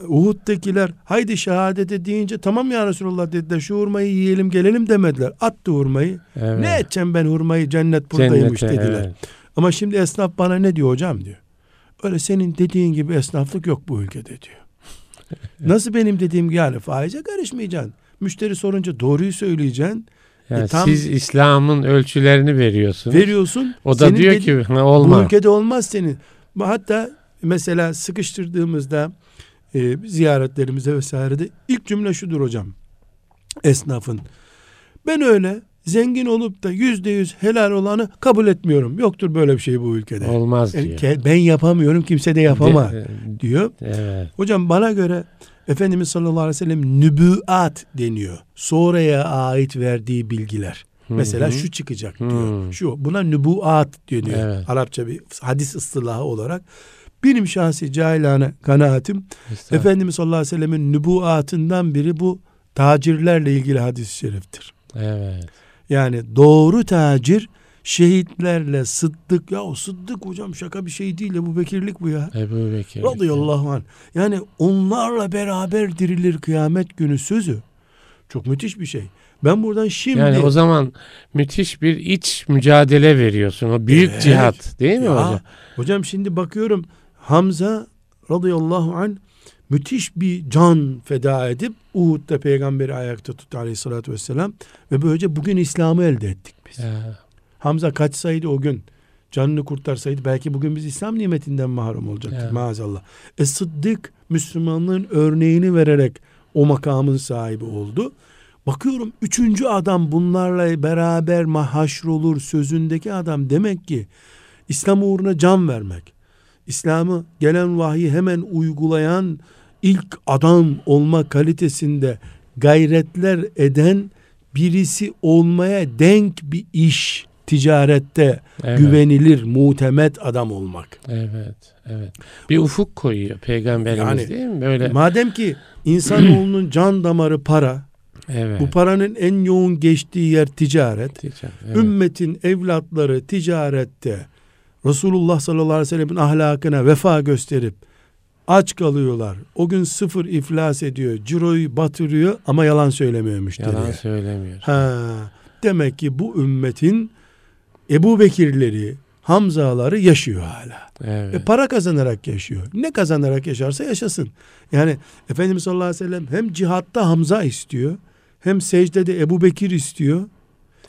Uhud'dakiler haydi şehadete deyince tamam ya Resulullah dediler şu hurmayı yiyelim gelelim demediler. Attı hurmayı. Evet. Ne edeceğim ben hurmayı cennet buradaymış Cennete, dediler. evet. Ama şimdi esnaf bana ne diyor hocam diyor. Öyle senin dediğin gibi esnaflık yok bu ülkede diyor. Nasıl benim dediğim gibi yani faize karışmayacaksın. Müşteri sorunca doğruyu söyleyeceksin. Yani E, tam- siz İslam'ın ölçülerini veriyorsunuz. Veriyorsun. o da diyor dedi- ki "Ha, bu olmaz. ülkede olmaz senin. Hatta mesela sıkıştırdığımızda e, ziyaretlerimize vesairede ilk cümle şudur hocam. Esnafın. Ben öyle zengin olup da yüzde yüz helal olanı kabul etmiyorum. Yoktur böyle bir şey bu ülkede. Olmaz Yani diyor. ben yapamıyorum kimse de yapama De- diyor. evet. Hocam bana göre Efendimiz sallallahu aleyhi ve sellem nübüat deniyor. Sonraya ait verdiği bilgiler. Hı Mesela şu çıkacak Hı. diyor. Şu buna nübuat deniyor. Evet. Arapça bir hadis ıstılahı olarak. Benim şahsi cahilane kanaatim. Efendimiz sallallahu aleyhi ve sellemin nübuatından biri bu tacirlerle ilgili hadis-i şeriftir. Evet. Yani doğru tacir şehitlerle sıddık ya o sıddık hocam şaka bir şey değil Ebu Bekirlik bu ya. Ebu Bekir. Radıyallahu anh. Yani onlarla beraber dirilir kıyamet günü sözü. Çok müthiş bir şey. Ben buradan şimdi Yani o zaman müthiş bir iç mücadele veriyorsun. O büyük Evet. cihat değil mi Ya, hocam? hocam şimdi bakıyorum Hamza radıyallahu anh müthiş bir can feda edip Uhud'da peygamberi ayakta tuttu aleyhissalatü vesselam ve böylece bugün İslam'ı elde ettik biz. Ya, Hamza kaçsaydı o gün canını kurtarsaydı belki bugün biz İslam nimetinden mahrum olacaktık Ya. maazallah. E Sıddık Müslümanlığın örneğini vererek o makamın sahibi oldu. Bakıyorum üçüncü adam bunlarla beraber mahaşrolur sözündeki adam demek ki İslam uğruna can vermek. İslam'ı gelen vahyi hemen uygulayan ilk adam olma kalitesinde gayretler eden birisi olmaya denk bir iş ticarette evet. güvenilir, mutemet adam olmak. Evet, evet. Bir ufuk koyuyor peygamberimiz Yani, değil mi? Böyle. Madem ki insanoğlunun can damarı para, evet. bu paranın en yoğun geçtiği yer ticaret. Ticaret, evet. Ümmetin evlatları ticarette Resulullah sallallahu aleyhi ve sellemin ahlakına vefa gösterip Aç kalıyorlar. O gün sıfır iflas ediyor. Ciroyu batırıyor ama yalan söylemiyor müşteriye. Yalan söylemiyor. Ha, demek ki bu ümmetin Ebu Bekirleri, Hamzaları yaşıyor hala. Evet. E, para kazanarak yaşıyor. Ne kazanarak yaşarsa yaşasın. Yani Efendimiz sallallahu aleyhi ve sellem hem cihatta Hamza istiyor, hem secdede Ebu Bekir istiyor,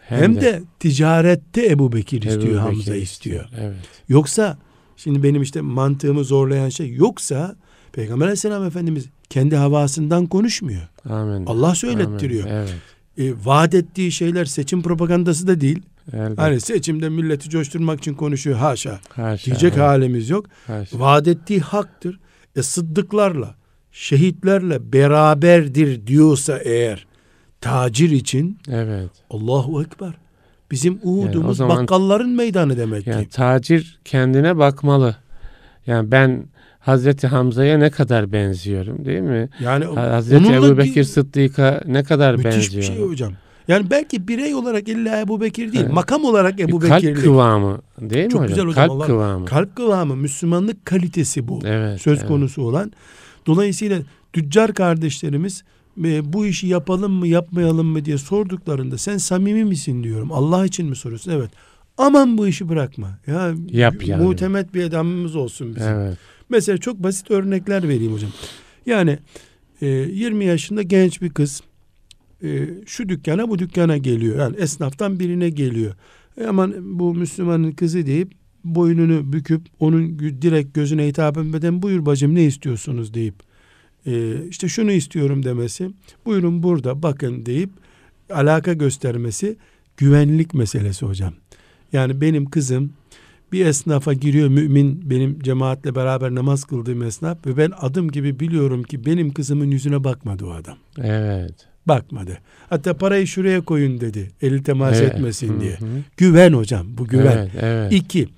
hem, de, ticarette Ebu Bekir Ebu istiyor, Bekir Hamza istiyor. Evet. Yoksa şimdi benim işte mantığımı zorlayan şey yoksa Peygamber aleyhisselam Efendimiz kendi havasından konuşmuyor. Amin. Allah söylettiriyor. Amin. Evet. E, vaat ettiği şeyler seçim propagandası da değil. Elbette. Hani seçimde milleti coşturmak için konuşuyor haşa. Haşa, Diyecek evet. halimiz yok. Haşa. Vaat ettiği haktır. E sıddıklarla, şehitlerle beraberdir diyorsa eğer tacir için Evet. Allahu Ekber. Bizim Uhud'umuz o zaman- bakkalların meydanı demek Yani ki. tacir kendine bakmalı. Yani ben Hazreti Hamza'ya ne kadar benziyorum değil mi? Yani Hazreti Ebu Bekir bir- Sıddık'a ne kadar müthiş bir benziyorum? şey hocam. Yani belki birey olarak illa Ebu Bekir değil, Evet. makam olarak Ebu Bir kalp Bekirlik. kıvamı değil mi Çok hocam? güzel hocam, Kalp Allah- kıvamı. Kalp kıvamı, Müslümanlık kalitesi bu. evet. söz evet. konusu olan. Dolayısıyla tüccar kardeşlerimiz e, bu işi yapalım mı yapmayalım mı diye sorduklarında sen samimi misin diyorum. Allah için mi soruyorsun? Evet. Aman bu işi bırakma. Ya Yap yani. muhtemet bir adamımız olsun bizim. Evet. Mesela çok basit örnekler vereyim hocam. Yani e, 20 yaşında genç bir kız e, şu dükkana bu dükkana geliyor. Yani esnaftan birine geliyor. E, aman bu Müslümanın kızı deyip boynunu büküp onun direkt gözüne hitap etmeden buyur bacım ne istiyorsunuz deyip e, işte şunu istiyorum demesi buyurun burada bakın deyip alaka göstermesi güvenlik meselesi hocam. Yani benim kızım bir esnafa giriyor mümin benim cemaatle beraber namaz kıldığım esnaf ve ben adım gibi biliyorum ki benim kızımın yüzüne bakmadı o adam. Evet. Bakmadı. Hatta parayı şuraya koyun dedi. Eli temas Evet. etmesin Hı diye. hı. Güven hocam bu güven. Evet, evet. İki,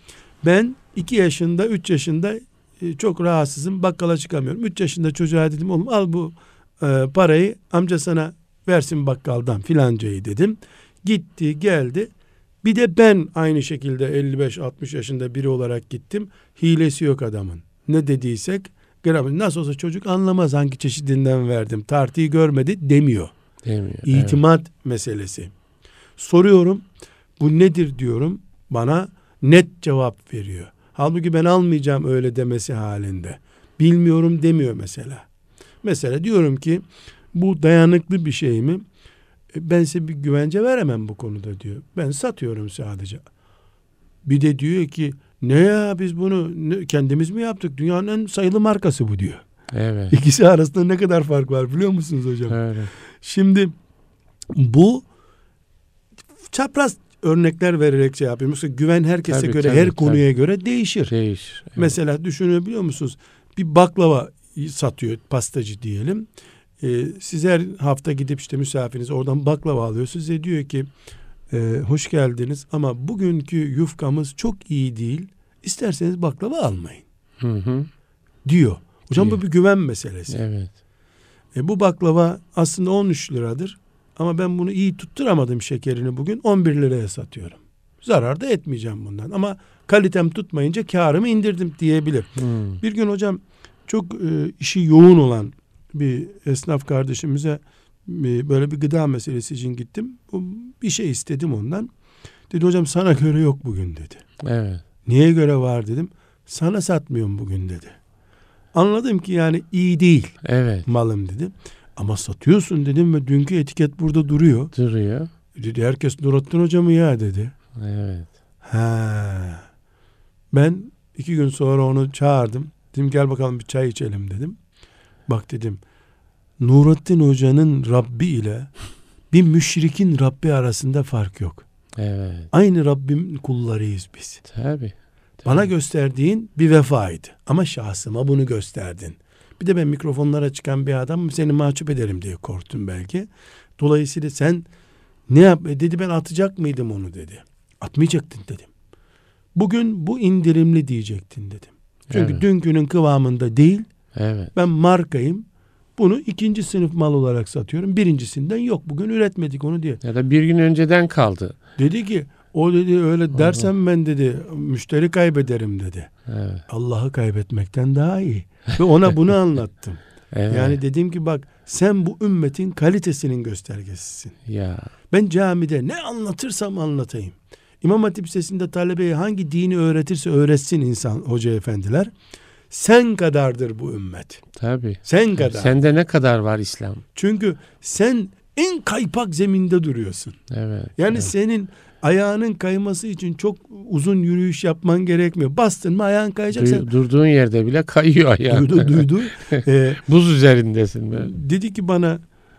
ben iki yaşında, üç yaşında e, çok rahatsızım. Bakkala çıkamıyorum. Üç yaşında çocuğa dedim oğlum al bu e, parayı amca sana versin bakkaldan filancayı dedim. Gitti geldi. Bir de ben aynı şekilde 55-60 yaşında biri olarak gittim. Hilesi yok adamın. Ne dediysek gram nasıl olsa çocuk anlamaz hangi çeşidinden verdim. Tartıyı görmedi demiyor. Demiyor. evet. İtimat meselesi. Soruyorum bu nedir diyorum bana net cevap veriyor. Halbuki ben almayacağım öyle demesi halinde. Bilmiyorum demiyor mesela. Mesela diyorum ki bu dayanıklı bir şey mi? E, Ben size bir güvence veremem bu konuda diyor. Ben satıyorum sadece. Bir de diyor ki ne ya biz bunu kendimiz mi yaptık? Dünyanın en sayılı markası bu diyor. Evet. İkisi arasında ne kadar fark var biliyor musunuz hocam? Öyle. Şimdi bu çapraz örnekler vererek şey yapıyorum. Mesela güven herkese Tabii, göre tabii, her konuya göre değişir. Değişir. Evet. Mesela düşünebiliyor musunuz? Bir baklava satıyor pastacı diyelim. Ee, siz her hafta gidip işte misafiriniz oradan baklava alıyor. Size diyor ki e, hoş geldiniz ama bugünkü yufkamız çok iyi değil. İsterseniz baklava almayın Hı hı. diyor. Hocam Diyor. bu bir güven meselesi. Evet. E bu baklava aslında 13 liradır. Ama ben bunu iyi tutturamadım şekerini bugün 11 liraya satıyorum. Zarar da etmeyeceğim bundan. Ama kalitem tutmayınca karımı indirdim diyebilir. Hı. Bir gün hocam çok e, işi yoğun olan bir esnaf kardeşimize e, böyle bir gıda meselesi için gittim. O, bir şey istedim ondan. Dedi hocam sana göre yok bugün dedi. Evet. Niye göre var dedim. Sana satmıyorum bugün dedi. Anladım ki yani iyi değil Evet. malım dedi. Ama satıyorsun dedim ve dünkü etiket burada duruyor. Duruyor. Dedi herkes Nurattin Hoca mı ya dedi. Evet. Ha. Ben iki gün sonra onu çağırdım. Dedim gel bakalım bir çay içelim dedim. Bak dedim Nurattin Hoca'nın Rabbi ile bir müşrikin Rabbi arasında fark yok. Evet. Aynı Rabbim kullarıyız biz. Tabii. Bana gösterdiğin bir vefaydı. Ama şahsıma bunu gösterdin. Bir de ben mikrofonlara çıkan bir adam seni mahcup ederim diye korktum belki. Dolayısıyla sen ne yap? E dedi ben atacak mıydım onu dedi. Atmayacaktın dedim. Bugün bu indirimli diyecektin dedim. Çünkü Evet. dünkünün kıvamında değil. Evet. Ben markayım. Bunu ikinci sınıf mal olarak satıyorum. Birincisinden yok. Bugün üretmedik onu diye. Ya da bir gün önceden kaldı. Dedi ki O dedi öyle dersem ben dedi müşteri kaybederim dedi. Evet. Allah'ı kaybetmekten daha iyi. Ve ona bunu anlattım. Evet. Yani dedim ki bak sen bu ümmetin kalitesinin göstergesisin. ya Ben camide ne anlatırsam anlatayım. İmam Hatip Lisesi'nde talebeye hangi dini öğretirse öğretsin insan hoca efendiler. Sen kadardır bu ümmet. tabii. Sen kadar. Sende ne kadar var İslam? Çünkü sen en kaypak zeminde duruyorsun. Evet. Yani evet. senin ayağının kayması için çok uzun yürüyüş yapman gerekmiyor. Bastın mı ayağın kayacak. Sen durduğun yerde bile kayıyor ayağın. duydu duydu. Ee, Buz üzerindesin böyle. dedi ki bana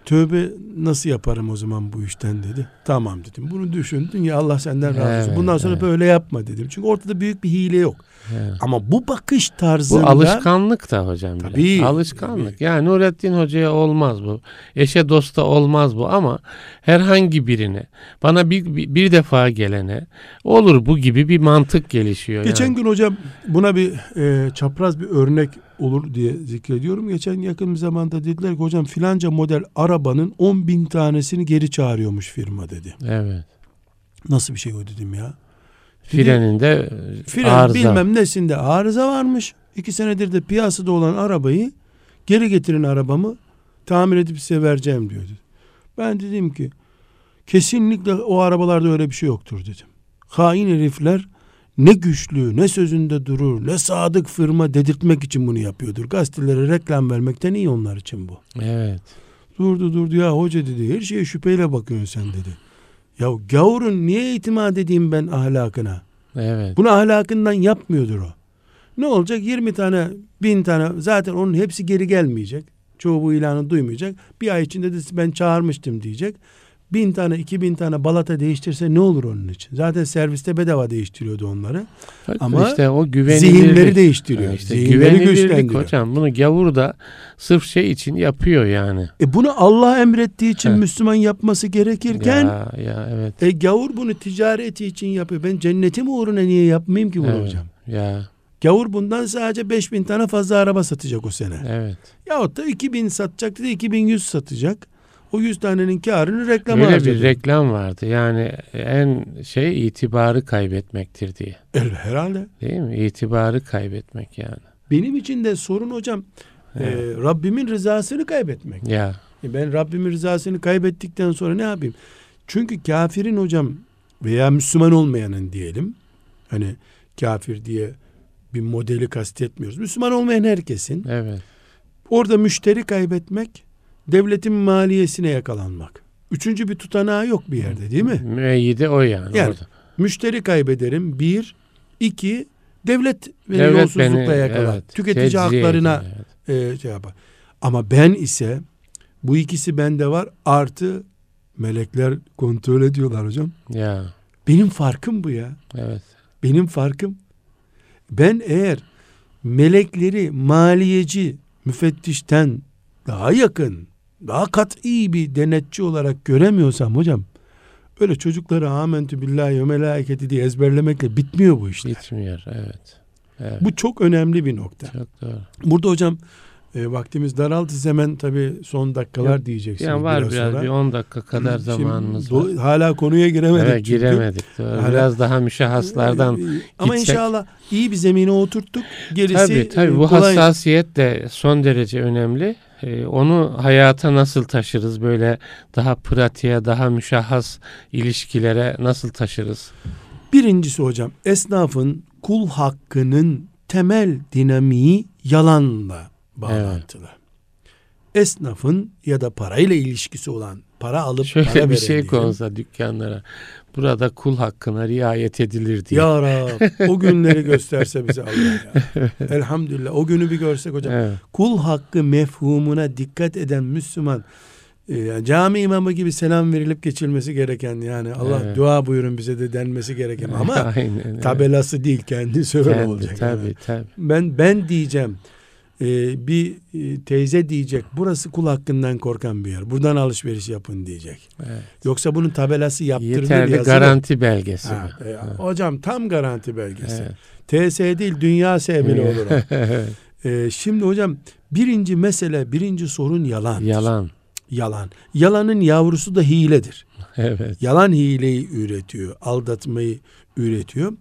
tövbe nasıl yaparım o zaman bu işten dedi. Tamam dedim. Bunu düşündün ya Allah senden razı olsun. Evet, Bundan sonra evet. böyle yapma dedim. Çünkü ortada büyük bir hile yok. Evet. Ama bu bakış Bu tarzında alışkanlık da hocam. Tabii, Alışkanlık. Yani Nurettin Hoca'ya olmaz bu. Eşe dosta olmaz bu ama herhangi birine bana bir, bir, bir defa gelene olur bu gibi bir mantık gelişiyor. Geçen yani. gün hocam buna bir e, çapraz bir örnek olur diye zikrediyorum. Geçen yakın bir zamanda dediler ki hocam filanca model arabanın 10 bin tanesini geri çağırıyormuş firma dedi. Evet. Nasıl bir şey o dedim ya. Dedi, Freninde Fren arıza. bilmem nesinde arıza varmış. İki senedir de piyasada olan arabayı geri getirin arabamı tamir edip size vereceğim diyor. dedi. Ben dedim ki kesinlikle o arabalarda öyle bir şey yoktur dedim. Hain herifler ne güçlü ne sözünde durur ne sadık firma dedirtmek için bunu yapıyordur. Gazetelere reklam vermekten iyi onlar için bu. Evet. Durdu durdu ya hoca dedi her şeye şüpheyle bakıyorsun sen dedi. Ya gavurun niye itimat edeyim ben ahlakına? Evet. Bunu ahlakından yapmıyordur o. Ne olacak? 20 tane, bin tane zaten onun hepsi geri gelmeyecek. Çoğu bu ilanı duymayacak. Bir ay içinde de ben çağırmıştım diyecek. Bin tane, iki bin tane balata değiştirse ne olur onun için? Zaten serviste bedava değiştiriyordu onları. Bak Ama işte o güvenilirlik. Zihinleri değiştiriyor. İşte Zihinleri güvenilirlik güçlendiriyor. hocam. Bunu gavur da sırf şey için yapıyor yani. E bunu Allah emrettiği için Heh. Müslüman yapması gerekirken Ya, ya evet. e gavur bunu ticareti için yapıyor. Ben cennetim uğruna niye yapmayayım ki bunu evet. hocam? Ya Gavur bundan sadece 5000 tane fazla araba satacak o sene. evet. Yahut da 2000 satacak dedi 2100 satacak. O 100 tanenin karını reklama harcadı. bir reklam vardı. Yani en şey itibarı kaybetmektir diye. El- Herhalde. Değil mi? İtibarı kaybetmek yani. Benim için de sorun hocam e, Rabbimin rızasını kaybetmek. Ya E, ben Rabbimin rızasını kaybettikten sonra ne yapayım? Çünkü kafirin hocam veya Müslüman olmayanın diyelim. Hani kafir diye bir modeli kastetmiyoruz. Müslüman olmayan herkesin evet. orada müşteri kaybetmek, devletin maliyesine yakalanmak. Üçüncü bir tutanağı yok bir yerde değil mi? Müeyyide o yani, Yani orada. Müşteri kaybederim. Bir, iki, devlet beni Devlet yolsuzlukla beni, yakalar. evet, Tüketici haklarına evet. e, şey yapar. Ama ben ise bu ikisi bende var. Artı melekler kontrol ediyorlar hocam. Ya Benim farkım bu ya. evet. Benim farkım. Ben eğer melekleri maliyeci müfettişten daha yakın, daha kat'i bir denetçi olarak göremiyorsam hocam öyle çocukları amentü billahi ve meleketi diye ezberlemekle bitmiyor bu işler. Bitmiyor evet. Evet. Bu çok önemli bir nokta. çok doğru. Burada hocam e, vaktimiz daraldı hemen tabii son dakikalar Yok, diyeceksiniz Yani var biraz, biraz, sonra. bir 10 dakika kadar Şimdi zamanımız var. Hala konuya giremedik Evet çünkü. giremedik. Doğru. Hala- Biraz daha müşahhaslardan Ee, Ama gitsek- inşallah iyi bir zemine oturttuk. Gerisi Tabii tabii e, bu kolay. hassasiyet de son derece önemli. Ee, onu hayata nasıl taşırız? Böyle daha pratiğe, daha müşahhas ilişkilere nasıl taşırız? Birincisi hocam esnafın kul hakkının temel dinamiği yalanla bağlantılı. Esnafın ya da parayla ilişkisi olan para alıp para Şöyle bir veren şey diyelim. konsa dükkanlara. Burada kul hakkına riayet edilir diye. Ya Rab o günleri gösterse bize Allah ya. Elhamdülillah o günü bir görsek hocam. Evet. Kul hakkı mefhumuna dikkat eden Müslüman e, yani cami imamı gibi selam verilip geçilmesi gereken yani Allah Evet. dua buyurun bize de denmesi gereken ama Aynen, evet. tabelası değil kendisi öyle Kendi, olacak. Tabii yani. tabii. Ben ben diyeceğim e, bir teyze diyecek burası kul hakkından korkan bir yer. Buradan alışveriş yapın diyecek. Evet. Yoksa bunun tabelası yaptırılır Yeterli garanti belgesi. Ha, e, Ha. hocam tam garanti belgesi. Evet. TS değil dünya S bile olur o. E, şimdi hocam birinci mesele birinci sorun yalan. Yalan. Yalan. Yalanın yavrusu da hiledir. Evet. Yalan hileyi üretiyor, aldatmayı üretiyor.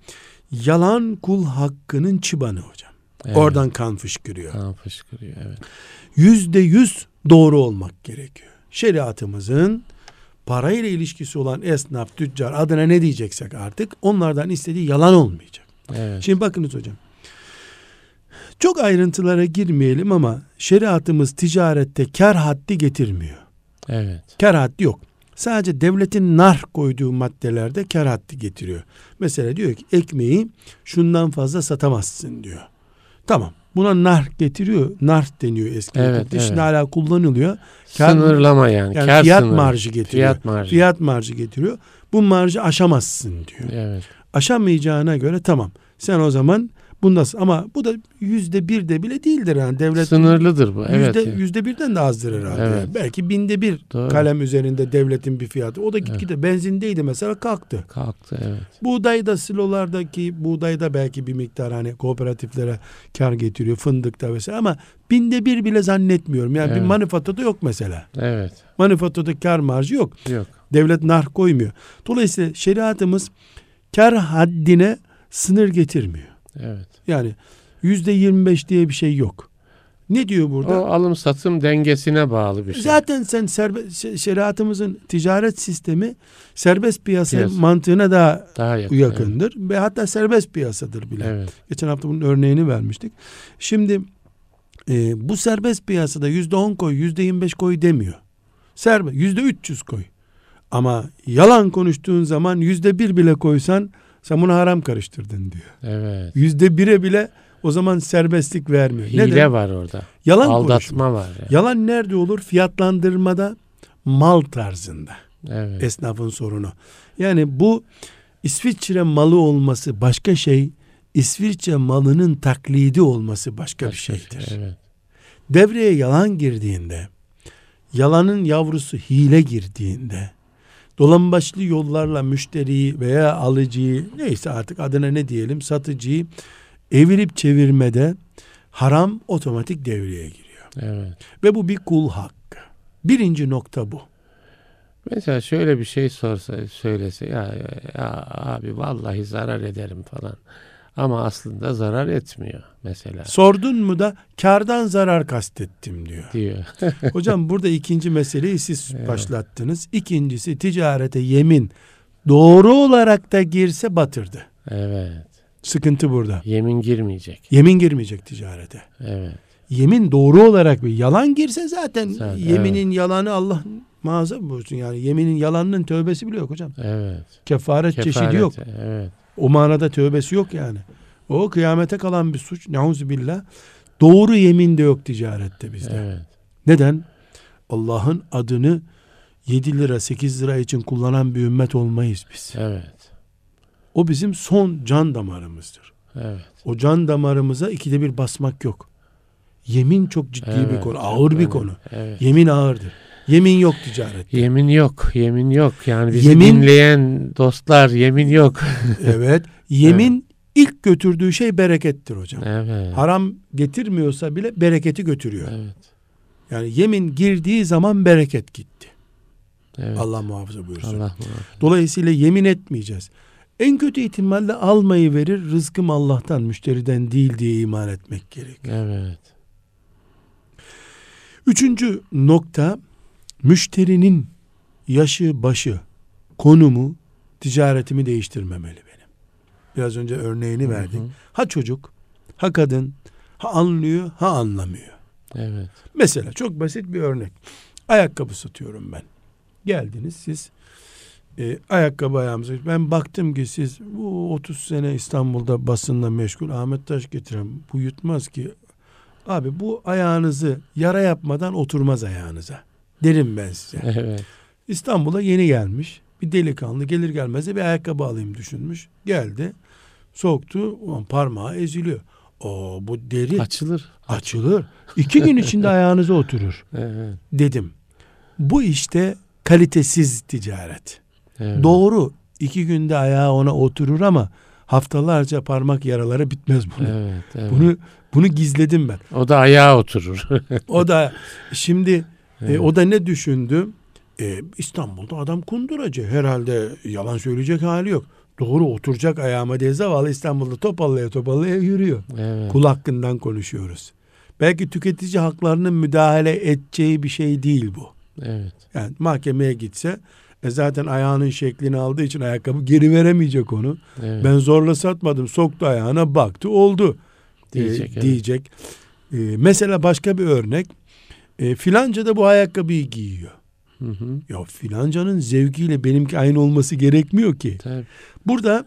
Yalan kul hakkının çıbanı hocam. Evet. Oradan kan fışkırıyor. kan fışkırıyor. Evet. Yüzde yüz doğru olmak gerekiyor. Şeriatımızın parayla ilişkisi olan esnaf, tüccar adına ne diyeceksek artık onlardan istediği yalan olmayacak. Evet. Şimdi bakınız hocam. Çok ayrıntılara girmeyelim ama şeriatımız ticarette kar haddi getirmiyor. Evet. Kar haddi yok. Sadece devletin nar koyduğu maddelerde kar haddi getiriyor. Mesela diyor ki ekmeği şundan fazla satamazsın diyor. Tamam. Buna nar getiriyor. Nar deniyor eski. Evet, hukusta. Şimdi evet. hala kullanılıyor. Kar- Sınırlama yani. Yani kar fiyat sınırı. marjı getiriyor. Fiyat marjı. Fiyat marjı getiriyor. Bu marjı aşamazsın diyor. Evet. Aşamayacağına göre tamam. Sen o zaman bundasın. Ama bu da yüzde bir de bile değildir yani. Devlet Sınırlıdır bu. Evet. Yüzde, yani. yüzde birden de azdır herhalde. Evet. Yani. Belki binde bir Doğru. kalem üzerinde devletin bir fiyatı. O da gitgide benzindeydi mesela kalktı. Kalktı evet. Buğdayda silolardaki buğdayda belki bir miktar hani kooperatiflere kar getiriyor. Fındıkta vesaire ama binde bir bile zannetmiyorum. Yani bir Evet. manifaturada yok mesela. Evet. Manifaturada kar marjı yok. Yok. Devlet nar koymuyor. Dolayısıyla şeriatımız kar haddine sınır getirmiyor. Evet. Yani yüzde yirmi beş diye bir şey yok. Ne diyor burada? O alım satım dengesine bağlı bir şey. Zaten sen serbe, şe- şeriatımızın ticaret sistemi serbest piyasa, Piyasa. mantığına daha daha yakın. yakındır ve hatta serbest piyasadır bile. Evet. Geçen hafta bunun örneğini vermiştik. Şimdi e, bu serbest piyasada yüzde on koy, yüzde yirmi beş koy demiyor. Serbest, yüzde üç yüz koy. Ama yalan konuştuğun zaman yüzde bir bile koysan sen bunu haram karıştırdın diyor. Evet. Yüzde bire bile o zaman serbestlik vermiyor. Hile Neden? var orada. Yalan konuşma. Aldatma var. Yani. Yalan nerede olur? Fiyatlandırmada, mal tarzında. Evet. Esnafın sorunu. Yani bu İsviçre malı olması başka şey, İsviçre malının taklidi olması başka, bir Başka şeydir. şey, Evet. Devreye yalan girdiğinde, yalanın yavrusu hile girdiğinde, dolambaçlı yollarla müşteriyi veya alıcıyı neyse artık adına ne diyelim satıcıyı evirip çevirmede haram otomatik devreye giriyor. Evet. Ve bu bir kul hakkı. Birinci nokta bu. Mesela şöyle bir şey sorsa söylese ya, ya abi vallahi zarar ederim falan. Ama aslında zarar etmiyor mesela Sordun mu da kardan zarar kastettim diyor. diyor. Hocam burada ikinci meseleyi siz Evet. başlattınız. İkincisi ticarete yemin doğru olarak da girse batırdı. evet. Sıkıntı burada. Yemin girmeyecek. Yemin girmeyecek ticarete. Evet. Yemin doğru olarak bir yalan girse zaten Zaten, yeminin yalanı Allah muhafaza buyursun yani. Yeminin yalanının tövbesi bile yok hocam. Evet. Kefaret, çeşidi Kefaret, yok. Evet. O manada tövbesi yok yani. O kıyamete kalan bir suç. Neuzubillah. Doğru yemin de yok ticarette bizde. Evet. Neden? Allah'ın adını 7 lira 8 lira için kullanan bir ümmet olmayız biz. Evet. O bizim son can damarımızdır. Evet. O can damarımıza ikide bir basmak yok. Yemin çok ciddi bir Evet, konu, çok ağır bir önemli. konu. Evet. Yemin ağırdır. Yemin yok ticaret. Yemin yok, yemin yok. Yani bizi Yemin- dinleyen dostlar yemin yok. evet. Yemin ilk götürdüğü şey berekettir hocam. Evet. Haram getirmiyorsa bile bereketi götürüyor. Evet. Yani yemin girdiği zaman bereket gitti. Evet. Allah muhafaza buyursun. Allah muhafaza. Dolayısıyla yemin etmeyeceğiz. En kötü ihtimalle almayı verir, rızkım Allah'tan, müşteriden değil diye iman etmek gerekiyor. Evet. Üçüncü nokta, müşterinin yaşı, başı, konumu, ticaretimi değiştirmemeli benim. Biraz önce örneğini verdik. Hı hı. Ha çocuk, ha kadın, ha anlıyor, ha anlamıyor. Evet. Mesela çok basit bir örnek. Ayakkabı satıyorum ben. Geldiniz siz e, ayakkabı ayağımıza. Ben baktım ki siz bu 30 sene İstanbul'da basınla meşgul Ahmet Taş getiren bu yutmaz ki. Abi bu ayağınızı yara yapmadan oturmaz ayağınıza. Derim ben size. Evet. İstanbul'a yeni gelmiş. Bir delikanlı gelir gelmez de bir ayakkabı alayım düşünmüş. Geldi. Soktu. Ulan parmağı eziliyor. O bu deri Açılır. açılır. İki gün içinde ayağınıza oturur Evet. dedim. Bu işte kalitesiz ticaret. evet. Doğru iki günde ayağı ona oturur ama haftalarca parmak yaraları bitmez bunu. Evet, evet. Bunu bunu gizledim ben. O da ayağa oturur. O da şimdi e, Evet. o da ne düşündü? E, İstanbul'da adam kunduracı. Herhalde yalan söyleyecek hali yok. Doğru oturacak ayağıma diye zavallı İstanbul'da topallaya topallaya yürüyor. Evet. Kul hakkından konuşuyoruz. Belki tüketici haklarının müdahale edeceği bir şey değil bu. Evet. Yani mahkemeye gitse e zaten ayağının şeklini aldığı için ayakkabı geri veremeyecek onu. Evet. Ben zorla satmadım. Soktu ayağına baktı oldu. Diyecek, evet. diyecek. Ee, mesela başka bir örnek. E, filanca da bu ayakkabıyı giyiyor. Hı hı. Ya filancanın zevkiyle benimki aynı olması gerekmiyor ki. Tabii. Burada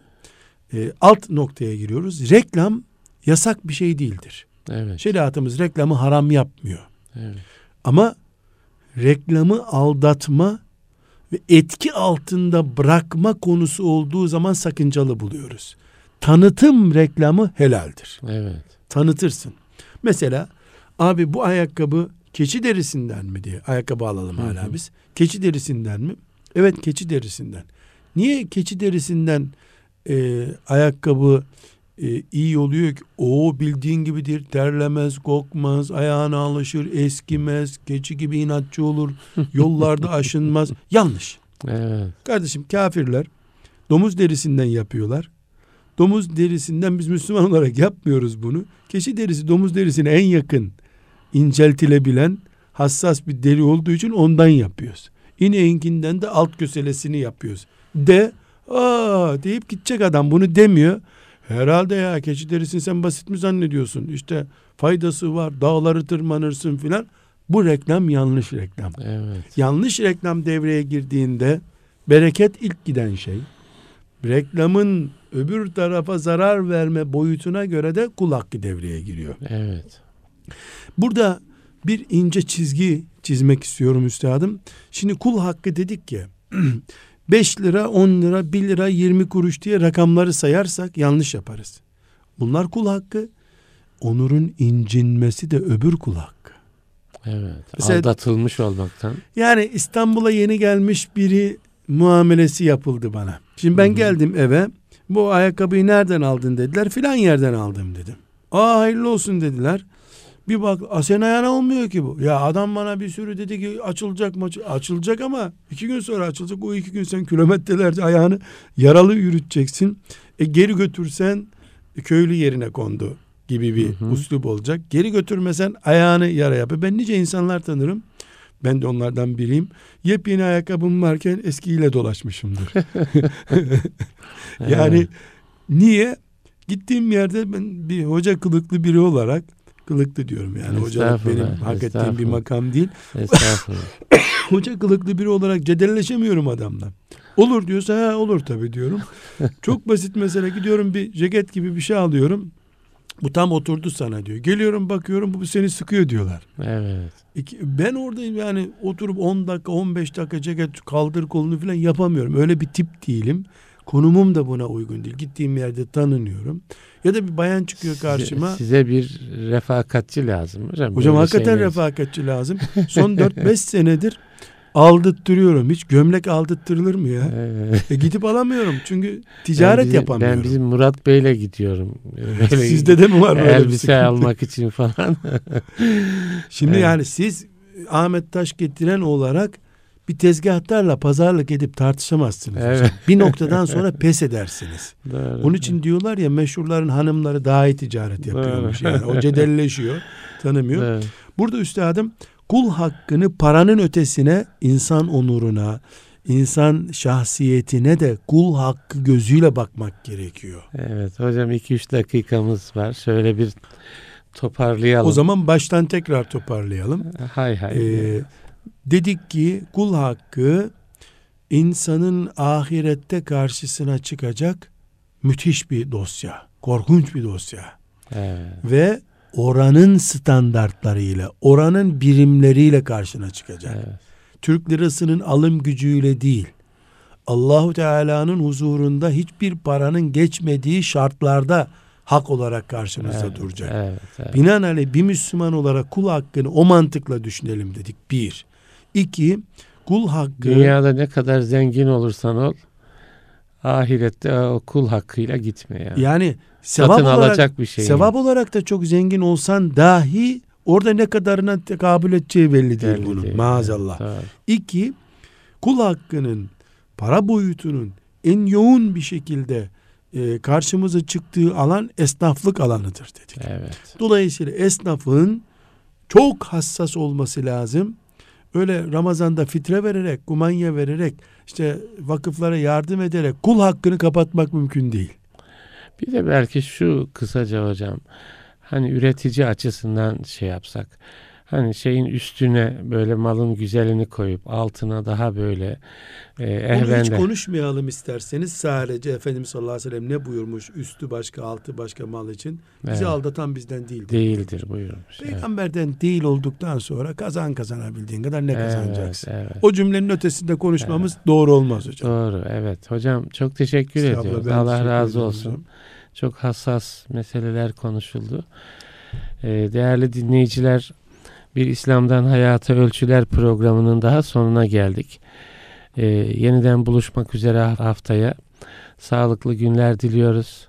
e, alt noktaya giriyoruz. Reklam yasak bir şey değildir. Evet. Şeriatımız reklamı haram yapmıyor. Evet. Ama reklamı aldatma ve etki altında bırakma konusu olduğu zaman sakıncalı buluyoruz. Tanıtım reklamı helaldir. Evet. Tanıtırsın. Mesela abi bu ayakkabı keçi derisinden mi diye ayakkabı alalım Hı hala hı. biz. Keçi derisinden mi? Evet keçi derisinden. Niye keçi derisinden e, ayakkabı e, iyi oluyor ki? O bildiğin gibidir. Terlemez, kokmaz, ayağına alışır, eskimez, keçi gibi inatçı olur, yollarda aşınmaz. Yanlış. Evet. Kardeşim kafirler domuz derisinden yapıyorlar. Domuz derisinden biz Müslüman olarak yapmıyoruz bunu. Keçi derisi domuz derisine en yakın inceltilebilen hassas bir deri olduğu için ondan yapıyoruz. İneğinkinden de alt köselesini yapıyoruz. De aa deyip gidecek adam bunu demiyor. Herhalde ya keçi derisini sen basit mi zannediyorsun? İşte faydası var dağları tırmanırsın filan. Bu reklam yanlış reklam. Evet. Yanlış reklam devreye girdiğinde bereket ilk giden şey. Reklamın öbür tarafa zarar verme boyutuna göre de kul hakkı devreye giriyor. Evet. Burada bir ince çizgi çizmek istiyorum üstadım. Şimdi kul hakkı dedik ya 5 lira 10 lira 1 lira 20 kuruş diye rakamları sayarsak yanlış yaparız. Bunlar kul hakkı. Onurun incinmesi de öbür kul hakkı. Evet. Mesela- Aldatılmış olmaktan. Yani İstanbul'a yeni gelmiş biri muamelesi yapıldı bana. Şimdi ben Hı hı. geldim eve. Bu ayakkabıyı nereden aldın dediler. Filan yerden aldım dedim. Aa hayırlı olsun dediler. Bir bak "Aa, senin ayağına olmuyor ki bu. Ya adam bana bir sürü dedi ki açılacak mı? Açılacak ama iki gün sonra açılacak. O iki gün sen kilometrelerce ayağını yaralı yürüteceksin. E geri götürsen köylü yerine kondu gibi bir Hı hı. uslup olacak. Geri götürmesen ayağını yara yapıyor. Ben nice insanlar tanırım. Ben de onlardan biriyim. Yepyeni ayakkabım varken eskiyle dolaşmışımdır. yani niye? Gittiğim yerde ben bir hoca kılıklı biri olarak kılıklı diyorum yani hocalık benim hak ettiğim bir makam değil. Hoca kılıklı biri olarak cedelleşemiyorum adamla. Olur diyorsa ha olur tabii diyorum. Çok basit mesele gidiyorum bir ceket gibi bir şey alıyorum. Bu tam oturdu sana diyor. Geliyorum bakıyorum bu seni sıkıyor diyorlar. evet. İki- Ben oradayım yani oturup 10 dakika 15 dakika ceket kaldır kolunu falan yapamıyorum. Öyle bir tip değilim. Konumum da buna uygun değil. Gittiğim yerde tanınıyorum. Ya da bir bayan çıkıyor karşıma. Size, size bir refakatçi lazım hocam. Hocam hakikaten şeyler- refakatçi lazım. Son 4-5 senedir aldıttırıyorum. Hiç gömlek aldıttırılır mı ya? Evet. E gidip alamıyorum. Çünkü ticaret ben bizim, yapamıyorum. Ben bizim Murat Bey'le gidiyorum. Böyle Sizde de mi var böyle bir elbise sıkıntı? almak için falan. Şimdi Evet. yani siz Ahmet Taş getiren olarak bir tezgahtarla pazarlık edip tartışamazsınız. hocam. Evet. Bir noktadan sonra pes edersiniz. Doğru. Onun için diyorlar ya meşhurların hanımları daha iyi ticaret yapıyormuş. Yani o cedelleşiyor, tanımıyor. Evet. Burada üstadım kul hakkını paranın ötesine insan onuruna, insan şahsiyetine de kul hakkı gözüyle bakmak gerekiyor. Evet hocam 2-3 dakikamız var. Şöyle bir toparlayalım. O zaman baştan tekrar toparlayalım. hay hay. Ee, dedik ki kul hakkı insanın ahirette karşısına çıkacak müthiş bir dosya. Korkunç bir dosya. evet. Ve oranın standartlarıyla, oranın birimleriyle karşına çıkacak. Evet. Türk lirasının alım gücüyle değil. Allahu Teala'nın huzurunda hiçbir paranın geçmediği şartlarda hak olarak karşımızda Evet, duracak. Evet, evet. Binaenaleyh bir Müslüman olarak kul hakkını o mantıkla düşünelim dedik. Bir. İki, kul hakkı Dünyada ne kadar zengin olursan ol ahirette o kul hakkıyla gitme ya. yani sevap Satın olarak, alacak bir şey. sevap olarak da çok zengin olsan dahi orada ne kadarına tekabül edeceği belli değil bunun. Maazallah. Evet, İki, kul hakkının para boyutunun en yoğun bir şekilde e, karşımıza çıktığı alan esnaflık alanıdır dedik. Evet. Dolayısıyla esnafın çok hassas olması lazım. Öyle Ramazan'da fitre vererek, kumanya vererek, işte vakıflara yardım ederek kul hakkını kapatmak mümkün değil. Bir de belki şu kısaca hocam hani üretici açısından şey yapsak hani şeyin üstüne böyle malın güzelini koyup altına daha böyle e, Onu hiç ehvende konuşmayalım isterseniz sadece Efendimiz sallallahu aleyhi ve sellem ne buyurmuş üstü başka altı başka mal için bizi Evet. aldatan bizden değil. değildir buyurmuş. Evet. Peygamberden değil olduktan sonra kazan kazanabildiğin kadar ne kazanacaksın? Evet, evet. O cümlenin ötesinde konuşmamız doğru olmaz hocam. Doğru evet hocam çok teşekkür Estağfurullah, ediyoruz. Allah teşekkür razı olsun. hocam. Çok hassas meseleler konuşuldu. Ee, değerli dinleyiciler bir İslam'dan Hayata Ölçüler programının daha sonuna geldik. Ee, yeniden buluşmak üzere haftaya. Sağlıklı günler diliyoruz.